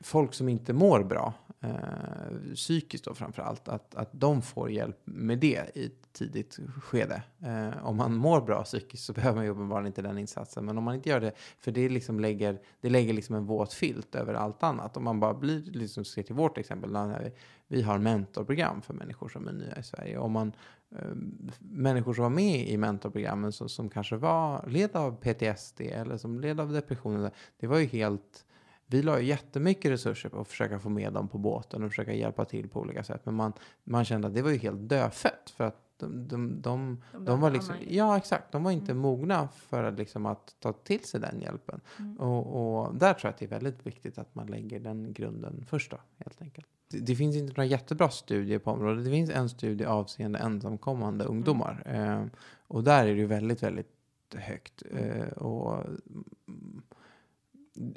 folk som inte mår bra, eh, psykiskt då framför allt, att, att de får hjälp med det i ett tidigt skede. Eh, om man mår bra psykiskt så behöver man ju uppenbarligen inte den insatsen. Men om man inte gör det, för det, liksom lägger, det lägger liksom en våt filt över allt annat. Om man bara blir, liksom, ser till vårt exempel, när vi, vi har mentorprogram för människor som är nya i Sverige. Om man, eh, människor som var med i mentorprogrammen som, som kanske var led av PTSD eller som led av depression, det var ju helt vi la jättemycket resurser på att försöka få med dem på båten och försöka hjälpa till på olika sätt. Men man, man kände att det var ju helt dödfött. För att de, de, de, de, var liksom, ja exakt, de var inte mm. mogna för att, liksom, att ta till sig den hjälpen. Mm. Och, och, där tror jag att det är väldigt viktigt att man lägger den grunden först då, helt enkelt. Det, det, finns inte några jättebra studier på området. Det finns en studie avseende ensamkommande mm. ungdomar. Mm. Eh, och där är det ju väldigt, väldigt högt. Eh, och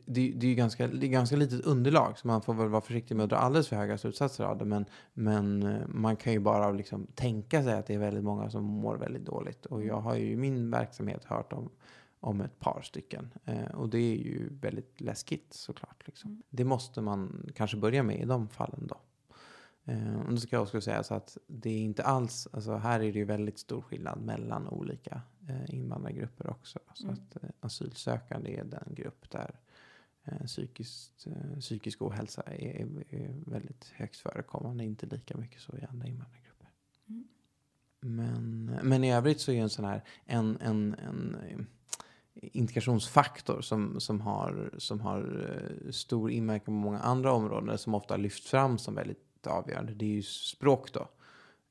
det, det, är ganska, det är ganska litet underlag så man får väl vara försiktig med att dra alldeles för höga slutsatser av det. Men, men eh, man kan ju bara liksom tänka sig att det är väldigt många som mår väldigt dåligt. Och jag har ju i min verksamhet hört om, om ett par stycken. Eh, och det är ju väldigt läskigt såklart. Liksom. Mm. Det måste man kanske börja med i de fallen då. Eh, och då ska jag också säga så att det är inte alls, alltså här är det ju väldigt stor skillnad mellan olika eh, invandrargrupper också. Så mm. att eh, asylsökande är den grupp där psykiskt, eh, psykisk ohälsa är, är, väldigt högt förekommande, inte lika mycket så i andra invandrargrupper. Mm. Men, men i övrigt så är en sån här, en, en, en integrationsfaktor som, som har, som har eh, stor inverkan på många andra områden som ofta lyfts fram som väldigt avgörande. Det är ju språk då.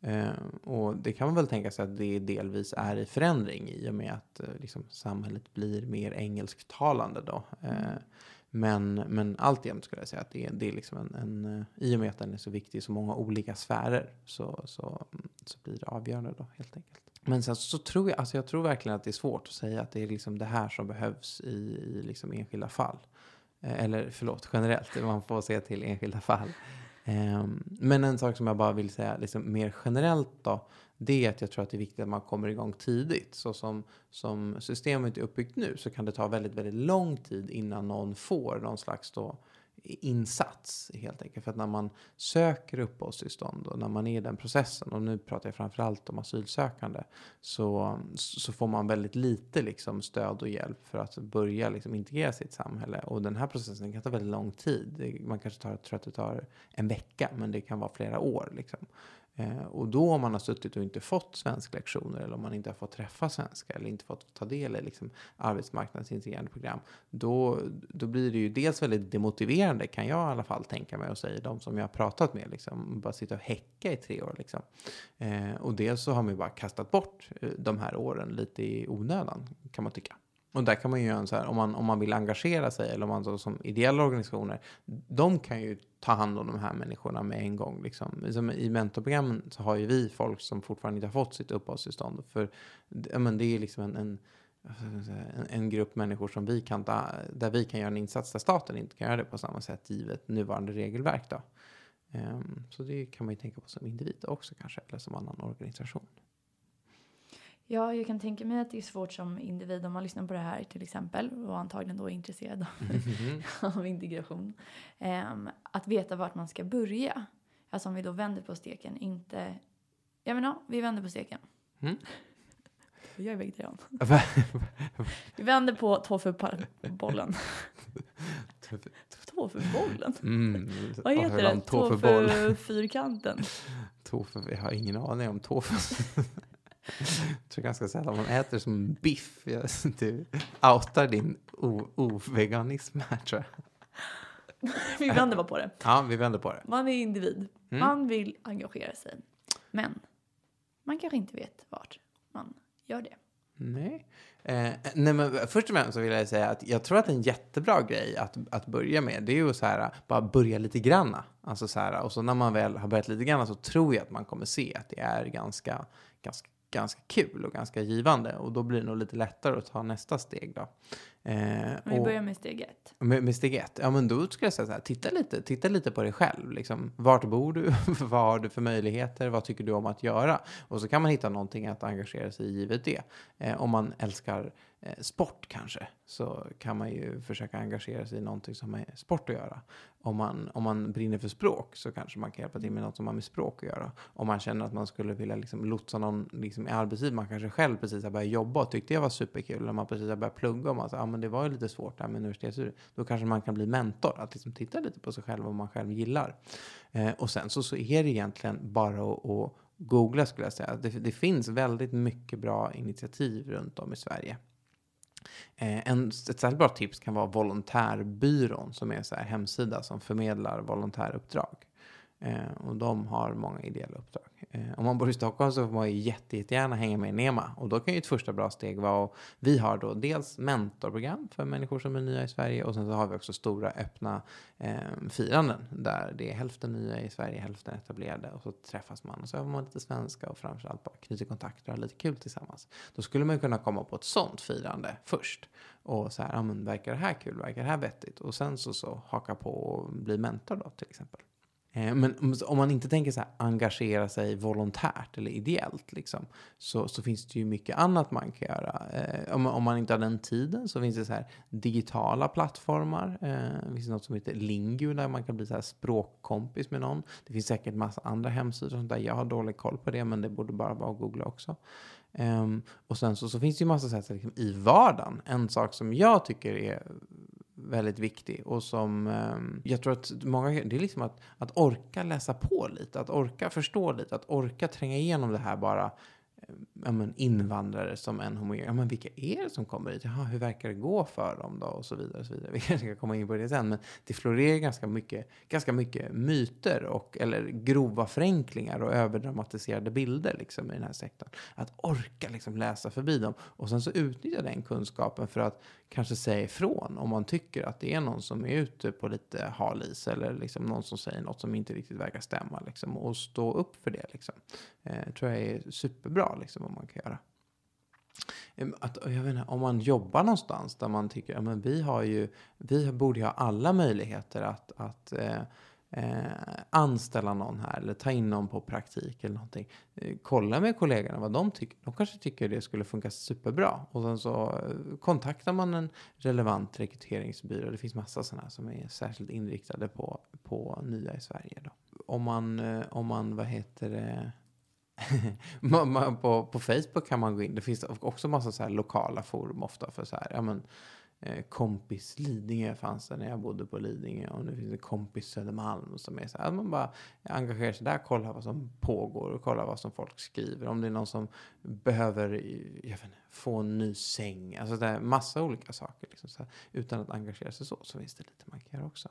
Eh, och det kan man väl tänka sig att det delvis är i förändring i och med att eh, liksom, samhället blir mer engelsktalande då. Men, men alltjämt skulle jag säga att det är, det är liksom en, en, eh, i och med att den är så viktig i så många olika sfärer så, så, mm, så blir det avgörande då helt enkelt. Men sen så tror jag, alltså jag tror verkligen att det är svårt att säga att det är liksom det här som behövs i, i liksom enskilda fall. Eh, eller förlåt, generellt, man får se till enskilda fall. Ehm, men en sak som jag bara vill säga liksom mer generellt då, det är att jag tror att det är viktigt att man kommer igång tidigt. Så som, som systemet är uppbyggt nu så kan det ta väldigt, väldigt lång tid innan någon får någon slags då insats helt enkelt. För att när man söker uppehållstillstånd och när man är i den processen och nu pratar jag framförallt om asylsökande så, så får man väldigt lite liksom stöd och hjälp för att börja liksom integrera sitt samhälle. Och den här processen kan ta väldigt lång tid. Man kanske tar, tror att det tar en vecka men det kan vara flera år. Liksom. Eh, och då om man har suttit och inte fått svensklektioner eller om man inte har fått träffa svenskar eller inte fått ta del i liksom, arbetsmarknadsintegrerande program. Då, då blir det ju dels väldigt demotiverande kan jag i alla fall tänka mig och säga de som jag har pratat med. Liksom, bara sitta och häcka i tre år. Liksom. Eh, och dels så har man ju bara kastat bort eh, de här åren lite i onödan kan man tycka. Och där kan man ju göra så här, om man, om man vill engagera sig eller om man så, som ideella organisationer, de kan ju ta hand om de här människorna med en gång. Liksom. Som I mentorprogrammen så har ju vi folk som fortfarande inte har fått sitt uppehållstillstånd. För ja, men det är liksom en, en, en, en grupp människor som vi kan ta, där vi kan göra en insats där staten inte kan göra det på samma sätt givet nuvarande regelverk. Då. Um, så det kan man ju tänka på som individ också kanske, eller som annan organisation. Ja, jag kan tänka mig att det är svårt som individ om man lyssnar på det här till exempel och antagligen då är intresserad av, mm. av integration. Um, att veta vart man ska börja. Alltså om vi då vänder på steken, inte... Jag menar, vi vänder på steken. Mm. Jag är vegetarian. vi vänder på tofubollen. Tofubollen? Mm. Vad heter det? Tofu-fyrkanten? Tofu, jag har ingen aning om tofu. Jag tror ganska sällan man äter som biff. Du outar din oveganism här tror jag. vi vänder bara på det. Ja, vi vänder på det. Man är individ. Mm. Man vill engagera sig. Men man kanske inte vet vart man gör det. Nej. Eh, nej men först och främst så vill jag säga att jag tror att en jättebra grej att, att börja med det är ju så här bara börja lite granna. Alltså så här, och så när man väl har börjat lite granna så tror jag att man kommer se att det är ganska, ganska ganska kul och ganska givande. Och då blir det nog lite lättare att ta nästa steg då. Eh, vi börjar med steg ett. Med, med, steg ett? Ja, men då skulle jag säga så här, titta lite, titta lite på dig själv. Liksom, vart bor du? vad har du för möjligheter? Vad tycker du om att göra? Och så kan man hitta någonting att engagera sig i givet det. Eh, om man älskar sport kanske, så kan man ju försöka engagera sig i någonting som har sport att göra. Om man, om man brinner för språk så kanske man kan hjälpa till med något som har med språk att göra. Om man känner att man skulle vilja liksom lotsa någon liksom i arbetsliv, man kanske själv precis har börjat jobba och tyckte det var superkul, eller man precis har börjat plugga och man säger, ja men det var ju lite svårt där med universitetsstudier. Då kanske man kan bli mentor, att liksom titta lite på sig själv och vad man själv gillar. Eh, och sen så, så är det egentligen bara att, att googla skulle jag säga. Det, det finns väldigt mycket bra initiativ runt om i Sverige. Eh, en, ett särskilt bra tips kan vara Volontärbyrån som är en så hemsida som förmedlar volontäruppdrag. Eh, och de har många ideella uppdrag. Eh, om man bor i Stockholm så får man ju jätte, jättegärna hänga med i NEMA. Och då kan ju ett första bra steg vara att vi har då dels mentorprogram för människor som är nya i Sverige och sen så har vi också stora öppna eh, firanden där det är hälften nya i Sverige, hälften etablerade och så träffas man och så övar man lite svenska och framförallt bara knyter kontakter och har lite kul tillsammans. Då skulle man kunna komma på ett sånt firande först och så här, ja men verkar det här kul, verkar det här vettigt och sen så, så haka på och bli mentor då till exempel. Eh, men om man inte tänker så här, engagera sig volontärt eller ideellt liksom, så, så finns det ju mycket annat man kan göra. Eh, om, om, man inte har den tiden så finns det så här digitala plattformar. Eh, det finns något som heter Lingu där man kan bli så här språkkompis med någon. Det finns säkert massa andra hemsidor och där. Jag har dålig koll på det men det borde bara vara att googla också. Eh, och sen så, så finns det ju massa sätt liksom, i vardagen. En sak som jag tycker är väldigt viktig och som eh, jag tror att många, det är liksom att, att orka läsa på lite, att orka förstå lite, att orka tränga igenom det här bara ja, men invandrare som en homogen. Ja, men vilka är det som kommer hit? Jaha, hur verkar det gå för dem då? Och så vidare. Och så vidare. Vi kanske ska komma in på det sen. Men det florerar ganska mycket, ganska mycket myter och, eller grova förenklingar och överdramatiserade bilder liksom, i den här sektorn. Att orka liksom, läsa förbi dem och sen så utnyttja den kunskapen för att kanske säga ifrån om man tycker att det är någon som är ute på lite hal is eller liksom någon som säger något som inte riktigt verkar stämma liksom, och stå upp för det. Liksom. Eh, tror jag är superbra liksom, vad man kan göra. Att, jag vet inte, om man jobbar någonstans där man tycker att ja, vi har ju, vi borde ha alla möjligheter att, att eh, eh, anställa någon här eller ta in någon på praktik eller någonting. Eh, kolla med kollegorna vad de tycker. De kanske tycker det skulle funka superbra. Och sen så eh, kontaktar man en relevant rekryteringsbyrå. Det finns massa sådana som är särskilt inriktade på, på nya i Sverige. Då. Om man, eh, om man, vad heter det, på, på Facebook kan man gå in. Det finns också massa så här lokala forum ofta för så här, ja men Eh, kompis Lidingö fanns det när jag bodde på Lidingö och nu finns det kompis Södermalm som är så här, att man bara engagerar sig där, kollar vad som pågår och kollar vad som folk skriver. Om det är någon som behöver jag vet inte, få en ny säng, alltså det är massa olika saker. Liksom, så här, utan att engagera sig så, så finns det lite man kan göra också.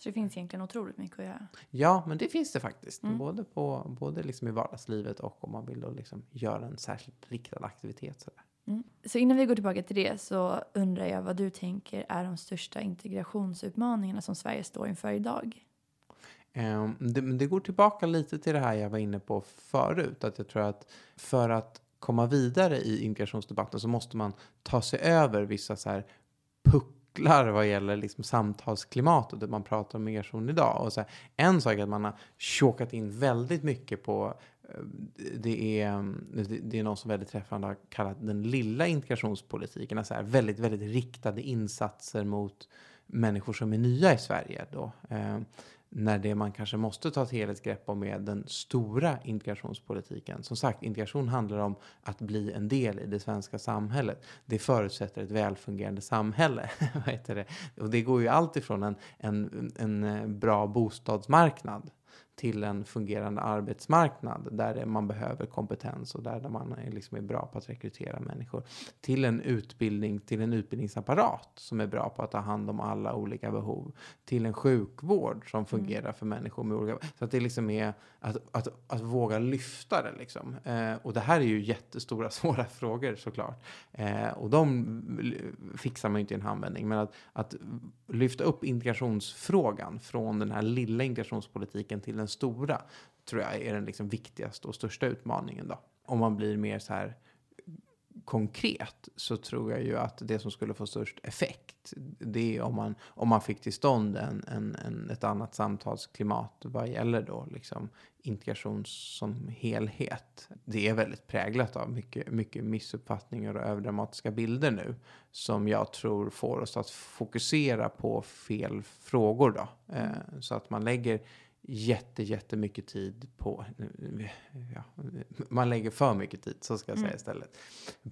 Så det finns egentligen otroligt mycket att göra? Ja, men det finns det faktiskt. Mm. Både, på, både liksom i vardagslivet och om man vill då liksom göra en särskilt riktad aktivitet. Så där. Mm. Så innan vi går tillbaka till det så undrar jag vad du tänker är de största integrationsutmaningarna som Sverige står inför idag? Um, det, det, går tillbaka lite till det här jag var inne på förut. Att jag tror att för att komma vidare i integrationsdebatten så måste man ta sig över vissa så här pucklar vad gäller liksom samtalsklimatet, där man pratar om migration idag. Och så här, en sak är att man har tjåkat in väldigt mycket på eh, det är, mm, det är någon som väldigt träffande har kallat den lilla integrationspolitiken. Alltså här väldigt, väldigt riktade insatser mot människor som är nya i Sverige. Då. Eh, när det man kanske måste ta ett helhetsgrepp om är den stora integrationspolitiken. Som sagt, integration handlar om att bli en del i det svenska samhället. Det förutsätter ett välfungerande samhälle. Vad heter det? Och det går ju alltifrån en, en, en eh, bra bostadsmarknad till en fungerande arbetsmarknad där man behöver kompetens och där man är, liksom är bra på att rekrytera människor. Till en utbildning, till en utbildningsapparat som är bra på att ta hand om alla olika behov. Till en sjukvård som mm. fungerar mm. för människor med olika Så att det liksom är att, att, att våga lyfta det liksom. Eh, och det här är ju jättestora svåra frågor såklart. Eh, och de fixar man ju inte i en handvändning. Men att, att lyfta upp integrationsfrågan från den här lilla integrationspolitiken till den stora tror jag är den liksom viktigaste och största utmaningen. Då. Om man blir mer så här konkret så tror jag ju att det som skulle få störst effekt det är om man, om man fick till stånd en, en, en ett annat samtalsklimat vad gäller då liksom integration som helhet. Det är väldigt präglat av mycket, mycket missuppfattningar och överdramatiska bilder nu som jag tror får oss att fokusera på fel frågor då. Eh, så att man lägger jätte, jättemycket tid på, ja, man lägger för mycket tid, så ska jag säga mm. istället,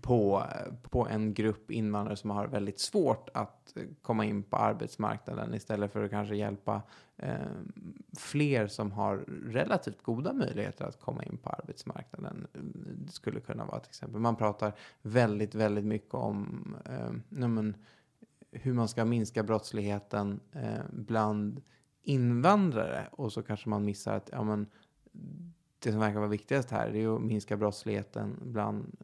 på, på en grupp invandrare som har väldigt svårt att komma in på arbetsmarknaden istället för att kanske hjälpa eh, fler som har relativt goda möjligheter att komma in på arbetsmarknaden. Det skulle kunna vara ett exempel. Man pratar väldigt, väldigt mycket om eh, men, hur man ska minska brottsligheten eh, bland invandrare och så kanske man missar att ja, men, det som verkar vara viktigast här är att minska brottsligheten bland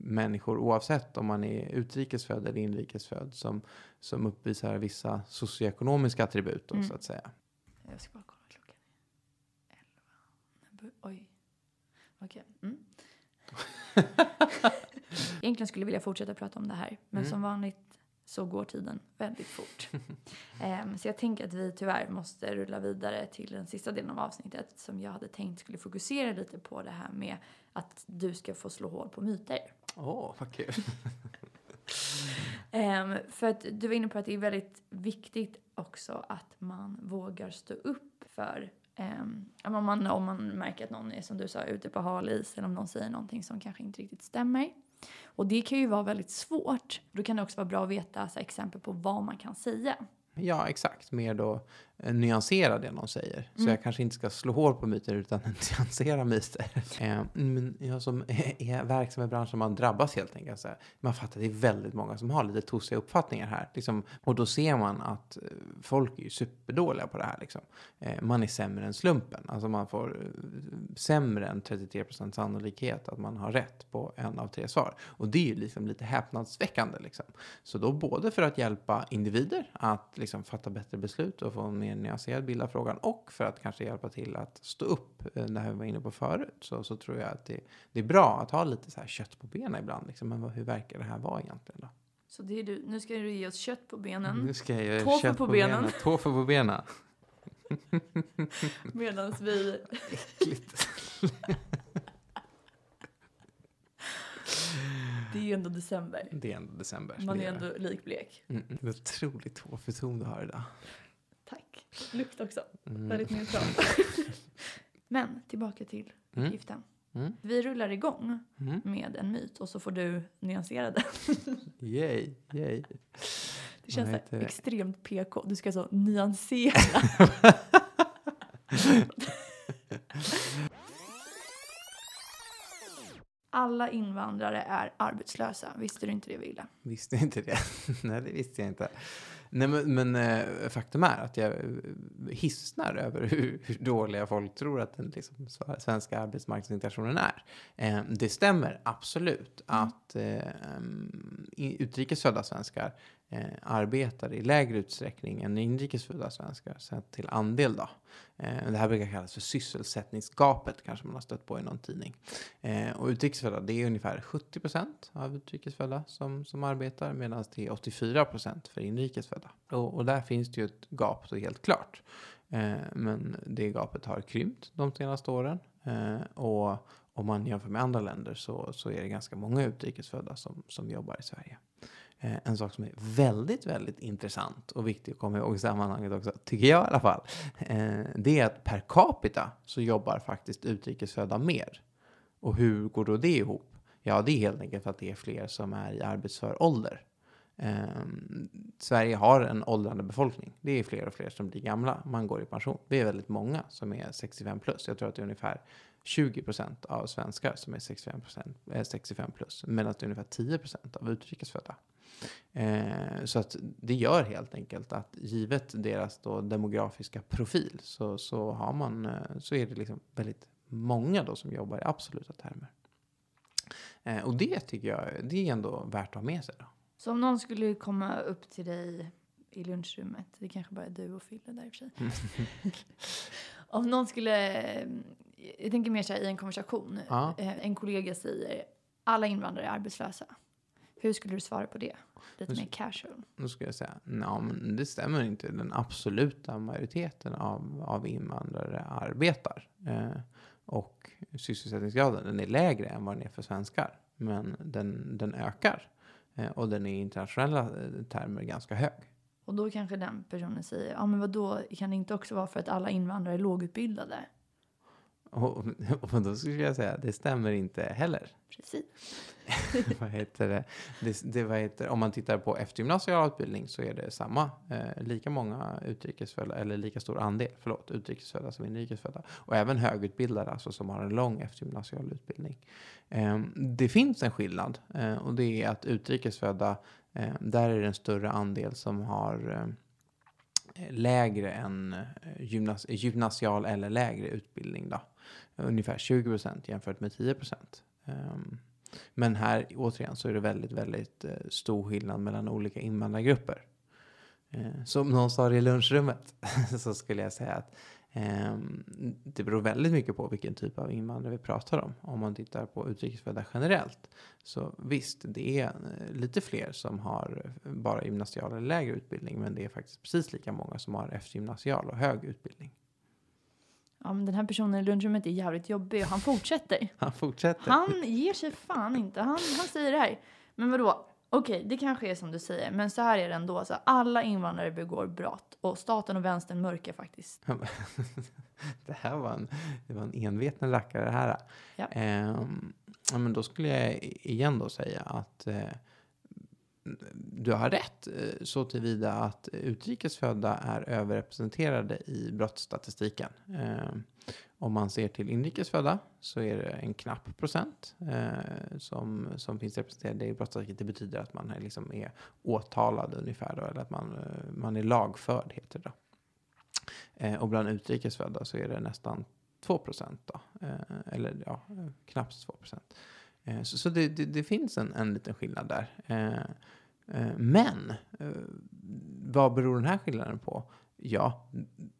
människor oavsett om man är utrikesfödd eller inrikesfödd som, som uppvisar vissa socioekonomiska attribut då, mm. så att säga. Jag ska bara kolla klockan. Elva. Oj. Okej. Okay. Mm. Egentligen skulle jag vilja fortsätta prata om det här men mm. som vanligt så går tiden väldigt fort. um, så jag tänker att vi tyvärr måste rulla vidare till den sista delen av avsnittet som jag hade tänkt skulle fokusera lite på det här med att du ska få slå hål på myter. Åh, oh, vad kul. um, för att du var inne på att det är väldigt viktigt också att man vågar stå upp för um, om, man, om man märker att någon är som du sa ute på hal is eller om någon säger någonting som kanske inte riktigt stämmer. Och det kan ju vara väldigt svårt. Då kan det också vara bra att veta så exempel på vad man kan säga. Ja, exakt. Mer då nyansera det någon säger. Så Mm. jag kanske inte ska slå hål på myter utan nyansera myter. Eh, men jag som är, verksam i branschen, man drabbas helt enkelt. Så här. Man fattar att det är väldigt många som har lite tossiga uppfattningar här. Liksom, och då ser man att eh, folk är ju superdåliga på det här. Liksom. Eh, man är sämre än slumpen. Alltså man får eh, sämre än 33% sannolikhet att man har rätt på en av tre svar. Och det är ju liksom lite häpnadsväckande. Liksom. Så då både för att hjälpa individer att liksom fatta bättre beslut och få en mer nyanserad bild av frågan och för att kanske hjälpa till att stå upp, eh, det här vi var inne på förut, så, så tror jag att det, det är bra att ha lite så här kött på benen ibland. Liksom. Men hur verkar det här vara egentligen då? Så det är du. Nu ska du ge oss kött på benen. Nu ska jag Tåffer kött på benen. Tåffer på benen. Medan vi... Äckligt. Det är ju ändå december. Det är ändå december. Man är ändå likblek. Mm, mm. Det är otroligt tåfferton du har idag. Tack. Lukt också. Mm. Väldigt neutral. Men tillbaka till Mm. giften. Mm. Vi rullar igång Mm. med en myt och så får du nyansera den. Yay, yay. Det känns heter extremt PK. Du ska så nyansera. Alla invandrare är arbetslösa. Visste du inte det, Wille? Visste inte det. Nej, det visste jag inte. Nej, men, men eh, faktum är att jag eh, hissnar över hur, hur dåliga folk tror att den liksom, svenska arbetsmarknadsintegrationen är. Eh, det stämmer absolut att eh, mm, i- utrikesfödda svenskar eh, arbetar i lägre utsträckning än inrikesfödda svenskar sett till andel. Då. Eh, det här brukar kallas för sysselsättningsgapet, kanske man har stött på i någon tidning. Eh, och utrikesfödda, det är ungefär 70 procent av utrikesfödda som, som arbetar medan det är 84 procent för inrikesfödda. Och, och där finns det ju ett gap, så helt klart. Eh, men det gapet har krympt de senaste åren. Eh, och om man jämför med andra länder så, så är det ganska många utrikesfödda som, som jobbar i Sverige. Eh, en sak som är väldigt, väldigt intressant och viktig att komma ihåg i sammanhanget också, tycker jag i alla fall, eh, det är att per capita så jobbar faktiskt utrikesfödda mer. Och hur går då det ihop? Ja, det är helt enkelt att det är fler som är i arbetsför ålder. Ehm, Sverige har en åldrande befolkning. Det är fler och fler som blir gamla. Man går i pension. Det är väldigt många som är 65 plus. Jag tror att det är ungefär 20 procent av svenskar som är 65, procent, eh, 65 plus. Medan det är ungefär 10 procent av utrikesfödda. Eh, så att det gör helt enkelt att givet deras då demografiska profil så, så, har man, eh, så är det liksom väldigt många då som jobbar i absoluta termer. Eh, och det tycker jag det är ändå värt att ha med sig. Då. Så om någon skulle komma upp till dig i lunchrummet, det kanske bara är du och Fille där i och för sig. om någon skulle, jag tänker mer så här i en konversation, Ja. eh, en kollega säger alla invandrare är arbetslösa. Hur skulle du svara på det? Lite mer casual. Då skulle jag säga, nej men det stämmer inte. Den absoluta majoriteten av, av invandrare arbetar. Eh, och sysselsättningsgraden den är lägre än vad den är för svenskar. Men den, den ökar. Eh, och den är i internationella eh, termer ganska hög. Och då kanske den personen säger, ja men vadå, kan det inte också vara för att alla invandrare är lågutbildade? Och, och då skulle jag säga, det stämmer inte heller. Precis. vad heter det? det, det vad heter, om man tittar på eftergymnasial utbildning så är det samma. Eh, lika många utrikesfödda, eller lika stor andel, förlåt, utrikesfödda som inrikesfödda. Och även högutbildade, alltså som har en lång eftergymnasial utbildning. Eh, det finns en skillnad eh, och det är att utrikesfödda, eh, där är det en större andel som har eh, lägre än eh, gymnas gymnasial eller lägre utbildning. Då. Ungefär 20 procent jämfört med 10 procent. Ehm, men här återigen så är det väldigt, väldigt eh, stor skillnad mellan olika invandrargrupper. Ehm, som någon sa i lunchrummet så skulle jag säga att ehm, det beror väldigt mycket på vilken typ av invandrare vi pratar om. Om man tittar på utrikesfödda generellt så visst, det är eh, lite fler som har eh, bara gymnasial eller lägre utbildning men det är faktiskt precis lika många som har eftergymnasial och hög utbildning. Ja men den här personen i lunchrummet är jävligt jobbig och han fortsätter. Han fortsätter. Han ger sig fan inte. Han, han säger det här. Men vadå? Okej, det kanske är som du säger, men så här är det ändå. Så alla invandrare begår brott och staten och vänstern mörkar faktiskt. det här var en, det var en enveten rackare det här. Ja. Ja, men då skulle jag igen då säga att eh, du har rätt eh, så tillvida att utrikesfödda är överrepresenterade i brottsstatistiken. Eh, om man ser till inrikesfödda så är det en knapp procent eh, som, som finns representerade i brottsstatistiken. Det betyder att man är, liksom är åtalad ungefär, då, eller att man, eh, man är lagförd, heter det. Eh, och bland utrikesfödda så är det nästan 2 procent, eh, eller ja, knappt 2 procent. Eh, så, så det, det, det, finns en, en liten skillnad där. Eh, eh, men eh, vad beror den här skillnaden på? Ja,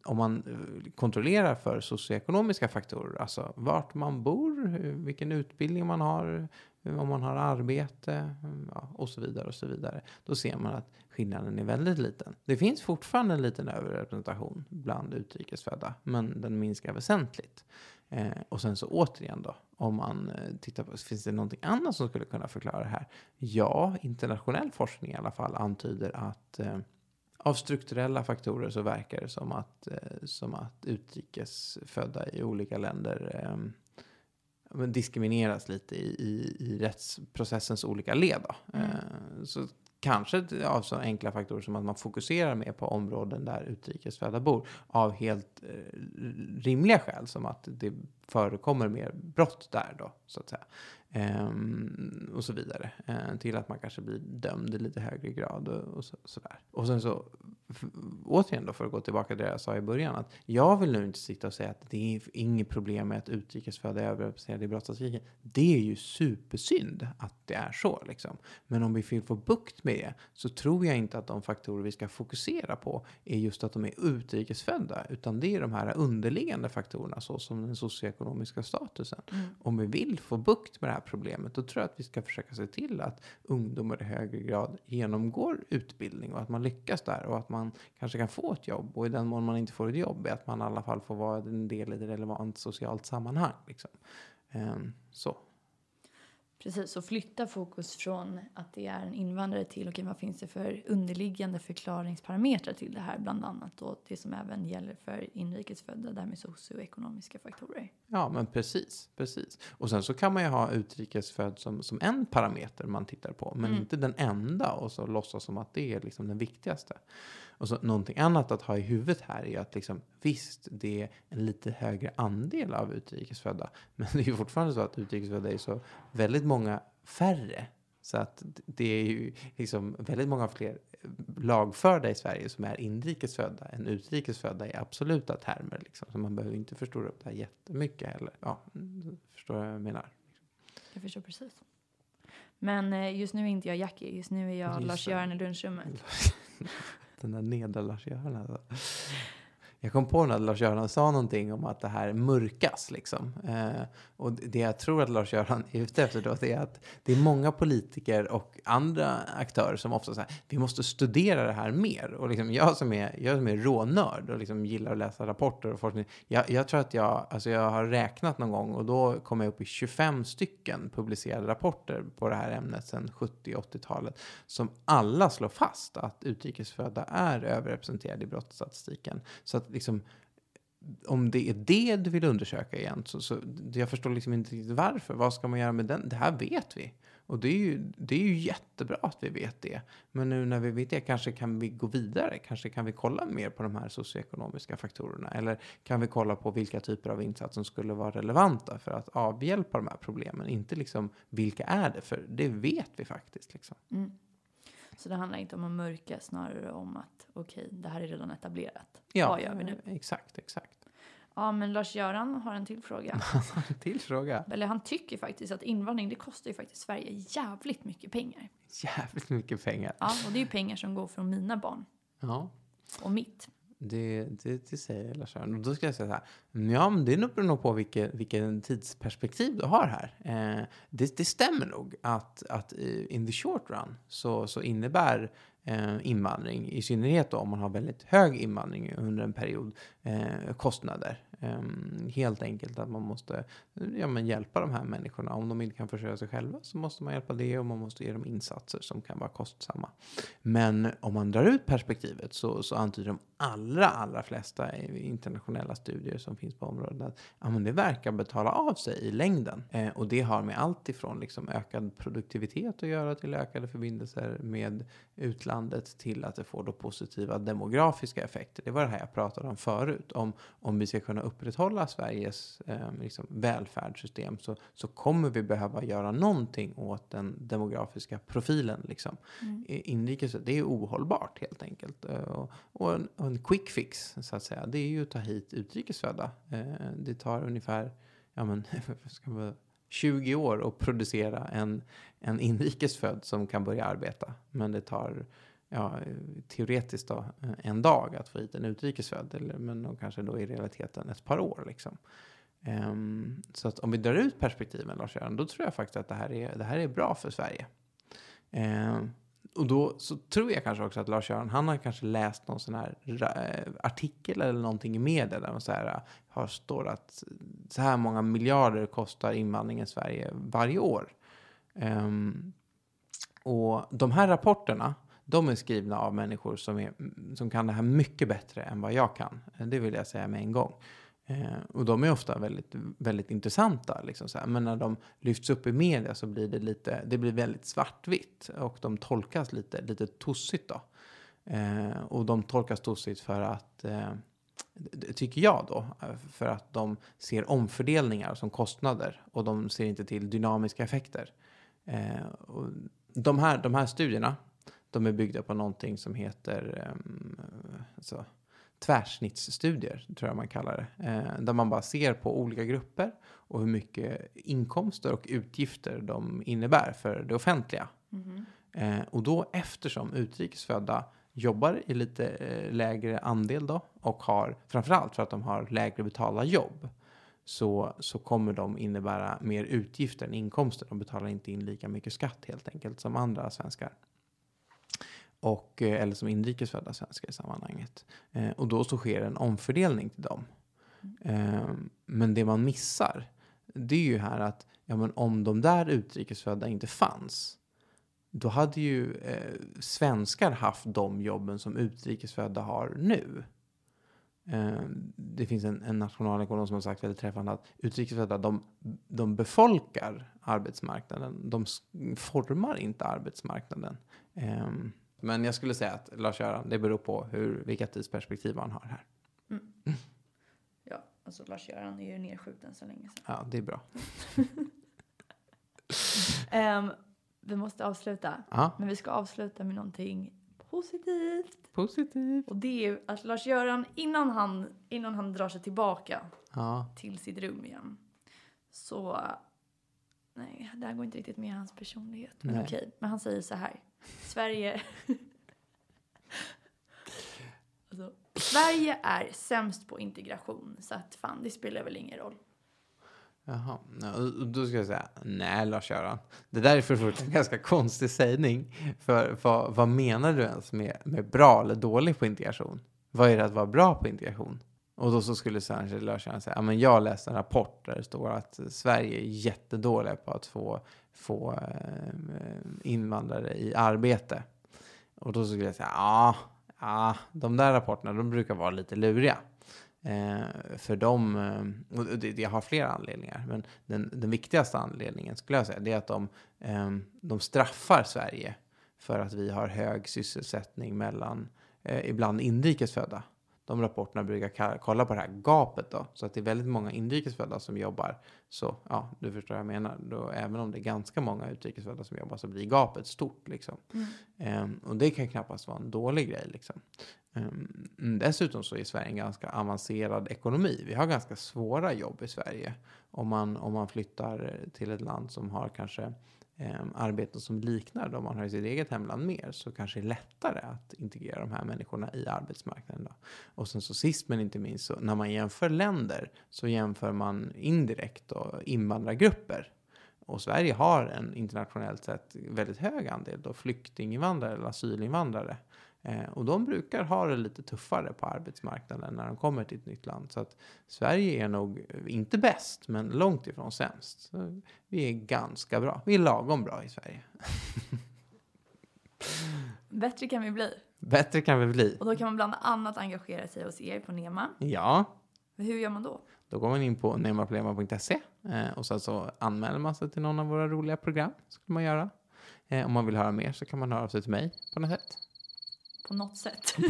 om man eh, kontrollerar för socioekonomiska faktorer, alltså vart man bor, eh, vilken utbildning man har, om man har arbete mm, ja, och så vidare och så vidare. Då ser man att skillnaden är väldigt liten. Det finns fortfarande en liten överrepresentation bland utrikesfödda, men den minskar väsentligt. Eh, och sen så återigen då, om man eh, tittar på, finns det någonting annat som skulle kunna förklara det här? Ja, internationell forskning i alla fall antyder att eh, av strukturella faktorer så verkar det som att, eh, som att utrikesfödda i olika länder eh, diskrimineras lite i, i, i rättsprocessens olika led. Mm. Eh, så Kanske av så enkla faktorer som att man fokuserar mer på områden där utrikesfödda bor av helt eh, rimliga skäl som att det förekommer mer brott där då så att säga. Ehm, och så vidare. Ehm, till att man kanske blir dömd i lite högre grad och, och så, där. Och sen så återigen då för att gå tillbaka till det jag sa i början att jag vill nu inte sitta och säga att det är inget problem med att utrikesfödda är överrepresenterade i brottsstatistiken. Det är ju supersynd att det är så liksom. Men om vi vill få bukt med det så tror jag inte att de faktorer vi ska fokusera på är just att de är utrikesfödda utan det är de här underliggande faktorerna såsom den socioekonomiska statusen. Mm. Om vi vill få bukt med det här problemet då tror jag att vi ska försöka se till att ungdomar i högre grad genomgår utbildning och att man lyckas där och att man man kanske kan få ett jobb. Och i den mån man inte får ett jobb är att man i alla fall får vara en del i ett relevant socialt sammanhang. Liksom. Um, så. Precis, så flytta fokus från att det är en invandrare till okay, vad finns det för underliggande förklaringsparametrar till det här bland annat och det som även gäller för inrikesfödda, där med socioekonomiska faktorer. Ja, men precis, precis. Och sen så kan man ju ha utrikesfödd som, som en parameter man tittar på, men mm. inte den enda och så låtsas som att det är liksom den viktigaste. Och så någonting annat att ha i huvudet här är att liksom, visst, det är en lite högre andel av utrikesfödda. Men det är ju fortfarande så att utrikesfödda är så väldigt många färre. Så att det är ju liksom väldigt många fler lagförda i Sverige som är inrikesfödda än utrikesfödda i absoluta termer. Liksom. Så man behöver inte förstora upp det här jättemycket heller. Ja, förstår vad jag menar? Jag förstår precis. Men eh, just nu är inte jag Jackie, just nu är jag Lars-Göran i lunchrummet. den där nederlörsgöran. Jag kom på när Lars-Göran sa någonting om att det här mörkas. Liksom. Eh, och det jag tror att Lars-Göran är ute efter då, det är att det är många politiker och andra aktörer som ofta säger vi måste studera det här mer. Och liksom jag som är, jag som är rånörd och liksom gillar att läsa rapporter och forskning. Jag, jag tror att jag, alltså jag har räknat någon gång och då kom jag upp i 25 stycken publicerade rapporter på det här ämnet sedan 70-80-talet som alla slår fast att utrikesfödda är överrepresenterade i brottsstatistiken. Så att liksom, om det är det du vill undersöka igen, så, så jag förstår liksom inte riktigt varför. Vad ska man göra med den? Det här vet vi. Och det är, ju, det är ju jättebra att vi vet det. Men nu när vi vet det, kanske kan vi gå vidare? Kanske kan vi kolla mer på de här socioekonomiska faktorerna? Eller kan vi kolla på vilka typer av insatser som skulle vara relevanta för att avhjälpa de här problemen? Inte liksom vilka är det? För det vet vi faktiskt. Liksom. Mm. Så det handlar inte om att mörka, snarare om att okej, okay, det här är redan etablerat. Ja, Vad gör vi nu? Exakt, exakt. Ja, men Lars-Göran har en till fråga. en till fråga? Eller han tycker faktiskt att invandring, det kostar ju faktiskt Sverige jävligt mycket pengar. Jävligt mycket pengar. Ja, och det är ju pengar som går från mina barn. Ja. Och mitt. Det, det, det säger Lars-Göran. Då ska jag säga så här. Ja, men det beror nog på vilket, vilken tidsperspektiv du har här. Eh, det, det stämmer nog att, att eh, in the short run så, så innebär Eh, invandring, i synnerhet då om man har väldigt hög invandring under en period, eh, kostnader. Ehm, helt enkelt att man måste ja, men hjälpa de här människorna. Om de inte kan försörja sig själva så måste man hjälpa det och man måste ge dem insatser som kan vara kostsamma. Men om man drar ut perspektivet så, så antyder de allra, allra flesta internationella studier som finns på området att ja, men det verkar betala av sig i längden. Eh, och det har med allt ifrån liksom ökad produktivitet att göra till ökade förbindelser med utlandet till att det får då positiva demografiska effekter. Det var det här jag pratade om förut. Om, om vi ska kunna upprätthålla Sveriges eh, liksom välfärdssystem så, så kommer vi behöva göra någonting åt den demografiska profilen. Liksom. Mm. Inrikes, det är ohållbart helt enkelt. Eh, och, och, en, och, en, quick fix så att säga, det är ju att ta hit utrikesfödda. Eh, det tar ungefär ja, men, ska man, 20 år att producera en, en inrikesfödd som kan börja arbeta. Men det tar ja, teoretiskt då, en dag att få hit en utrikesfödd, eller, men kanske då i realiteten ett par år. Liksom. Um, så att om vi drar ut perspektiven, Lars-Göran, då tror jag faktiskt att det här är, det här är bra för Sverige. Um, och då så tror jag kanske också att Lars-Göran, han har kanske läst någon sån här eh, artikel eller någonting i media där man så här, eh, har står att så här många miljarder kostar invandringen i Sverige varje år. Um, och de här rapporterna, de är skrivna av människor som, är, som kan det här mycket bättre än vad jag kan. Det vill jag säga med en gång. Eh, och de är ofta väldigt, väldigt intressanta. Liksom så här. Men när de lyfts upp i media så blir det, lite, det blir väldigt svartvitt. Och de tolkas lite, lite tossigt då. Eh, och de tolkas tossigt för att, eh, tycker jag då, eh, för att de ser omfördelningar som kostnader. Och de ser inte till dynamiska effekter. Eh, och de, här, de här studierna, de är byggda på någonting som heter um, alltså, tvärsnittsstudier, tror jag man kallar det. Eh, där man bara ser på olika grupper och hur mycket inkomster och utgifter de innebär för det offentliga. Mm. Eh, och då eftersom utrikesfödda jobbar i lite eh, lägre andel då och har framförallt för att de har lägre betalda jobb så, så kommer de innebära mer utgifter än inkomster. De betalar inte in lika mycket skatt helt enkelt som andra svenskar och, eh, eller som inrikesfödda svenskar i sammanhanget. Eh, och då så sker en omfördelning till dem. Eh, men det man missar, det är ju här att ja, men om de där utrikesfödda inte fanns, då hade ju eh, svenskar haft de jobben som utrikesfödda har nu. Eh, det finns en, en nationalekonom som har sagt väldigt träffande att utrikesfödda de, de befolkar arbetsmarknaden. De formar inte arbetsmarknaden. Ehm, men jag skulle säga att Lars-Göran, det beror på hur, vilka tidsperspektiv man har här. Mm. Ja, alltså Lars-Göran är ju nedskjuten så länge sedan. Ja, det är bra. um, vi måste avsluta. Aha. Men vi ska avsluta med någonting positivt. Positivt. Och det är ju att Lars-Göran, innan han, innan han drar sig tillbaka ja. till sitt rum igen, så... Nej, det här går inte riktigt med hans personlighet. Men nej. okej, men han säger så här. Sverige... alltså, Sverige är sämst på integration, så att fan, det spelar väl ingen roll. Jaha, då ska jag säga nej Lars-Göran. Det där är för första en ganska konstig sägning. För vad, vad menar du ens med, med bra eller dålig på integration? Vad är det att vara bra på integration? Och då så skulle Lars-Göran säga, ja men jag läste en rapport där det står att Sverige är jättedåliga på att få få eh, invandrare i arbete. Och då skulle jag säga, ja, ja, de där rapporterna de brukar vara lite luriga. Eh, för de, eh, och det, det har flera anledningar, men den, den viktigaste anledningen skulle jag säga, det är att de, eh, de straffar Sverige för att vi har hög sysselsättning mellan, eh, ibland inrikesfödda de rapporterna brukar kolla på det här gapet då. Så att det är väldigt många inrikesfödda som jobbar. Så ja, du förstår vad jag menar. Då, även om det är ganska många utrikesfödda som jobbar så blir gapet stort liksom. Mm. Um, och det kan knappast vara en dålig grej liksom. Um, dessutom så är Sverige en ganska avancerad ekonomi. Vi har ganska svåra jobb i Sverige. Om man, om man flyttar till ett land som har kanske eh, arbeten som liknar de man har i sitt eget hemland mer så kanske det är lättare att integrera de här människorna i arbetsmarknaden. Då. Och sen så sist men inte minst så när man jämför länder så jämför man indirekt då invandrargrupper. Och Sverige har en internationellt sett väldigt hög andel då flyktinginvandrare eller asylinvandrare. Eh, och de brukar ha det lite tuffare på arbetsmarknaden när de kommer till ett nytt land. Så att Sverige är nog inte bäst, men långt ifrån sämst. Så vi är ganska bra. Vi är lagom bra i Sverige. Bättre kan vi bli. Bättre kan vi bli. Och då kan man bland annat engagera sig hos er på NEMA. Ja, Hur gör man då? då går man in på nemaproblema.se eh, och sen så anmäler man sig till någon av våra roliga program. Skulle man göra. Eh, om man vill höra mer så kan man höra av sig till mig på något sätt. På något sätt.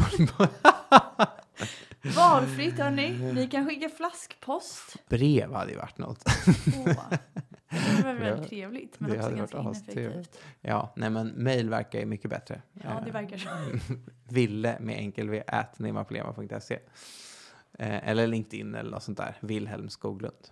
Valfritt hörni. Ni kan skicka flaskpost. Brev hade ju varit något. Åh. Det var väldigt trevligt men det också ganska ineffektivt. Ja, nej men mail verkar ju mycket bättre. Ja, det Eh, verkar så. Ville med enkel v at nemaproblema.se. Eh, eller LinkedIn eller något sånt där. Wilhelm Skoglund.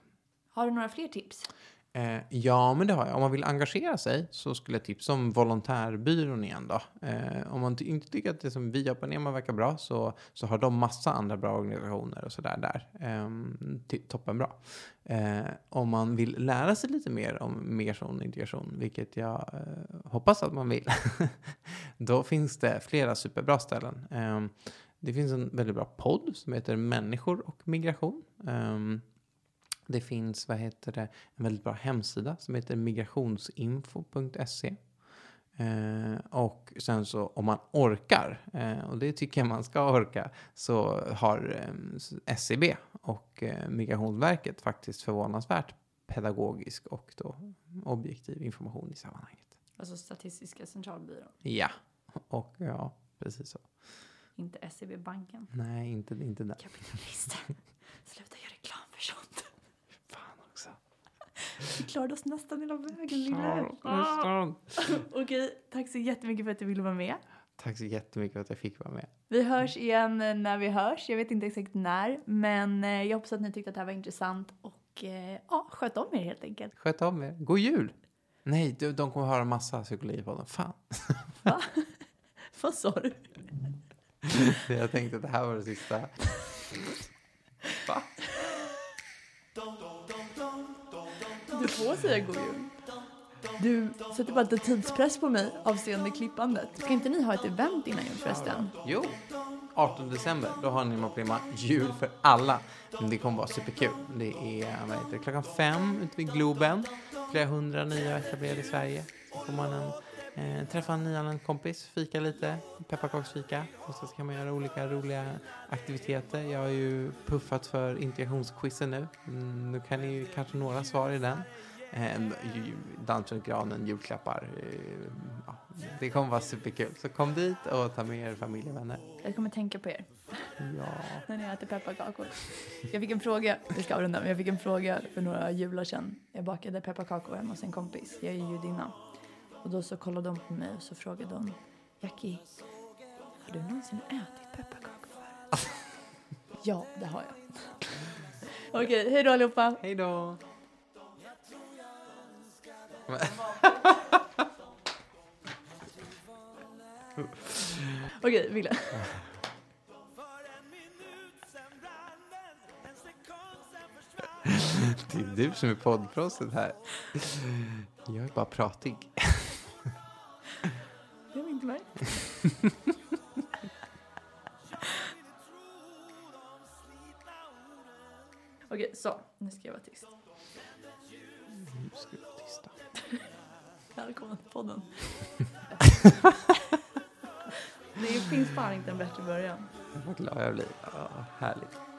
Har du några fler tips? Eh, ja, men det har jag. Om man vill engagera sig så skulle jag tipsa om Volontärbyrån igen då. Eh, om man inte tycker att det som vi gör på Nema verkar bra så, så har de massa andra bra organisationer och sådär där. Eh, toppenbra. Eh, om man vill lära sig lite mer om migration och integration, vilket jag eh, hoppas att man vill, då finns det flera superbra ställen. Eh, det finns en väldigt bra podd som heter Människor och migration. Ehm, det finns, vad heter det, en väldigt bra hemsida som heter migrationsinfo.se. Eh, och sen så om man orkar, eh, och det tycker jag man ska orka, så har eh, SCB och eh, Migrationsverket faktiskt förvånansvärt pedagogisk och då objektiv information i sammanhanget. Alltså Statistiska centralbyrån, Ja, och ja, precis så. inte SEB-banken. Nej, inte, inte den. Kapitalister. Sluta göra reklam för sånt. Vi klarade oss nästan hela vägen, Lille. Ah. Okej, tack så jättemycket för att du ville vara med. Tack så jättemycket för att jag fick vara med. Vi hörs igen när vi hörs. Jag vet inte exakt när, men eh, jag hoppas att ni tyckte att det här var intressant och eh, ja, sköt om er helt enkelt. Sköt om er. God jul! Nej, de, de kommer höra massa psykologi på den. Fan. Vad sa du? Jag tänkte att det här var det sista. Va? Du får säga god jul. Du sätter bara lite tidspress på mig avseende klippandet. Ska inte ni ha ett event innan jul förresten? Jo, 18 december. Då har ni Prima jul för alla. Det kommer vara superkul. Det är vad heter det, klockan fem ute vid Globen. Flera hundra nya etablerade i Sverige. Så får man en, eh, träffa en nyanländ kompis, fika lite, pepparkaksfika. Och så ska man göra olika roliga aktiviteter. Jag har ju puffat för integrationsquizen nu. Mm, nu kan ni ju kanske några svar i den. Eh, dans runt granen, julklappar. Eh, ja, det kommer vara superkul. Så kom dit och ta med er familj och vänner. Jag kommer tänka på er Ja. när ni äter pepparkakor. Jag fick en fråga, vi ska avrunda, men jag fick en fråga för några jular sedan. Jag bakade pepparkakor hemma hos en kompis, jag är ju judinna. Och då så kollade de på mig och så frågade de, Jackie, har du någonsin ätit pepparkakor förut? ja, det har jag. Okej, hej då allihopa. Hej då! Okej, Wille. Det är du som är poddproffset här. Jag är bara pratig. Inte mig. Okej, så. Nu ska jag vara tyst. Nu ska vi vara tysta. Välkommen till podden. det finns fan inte en bättre början. Vad glad jag blir. Ja, härligt.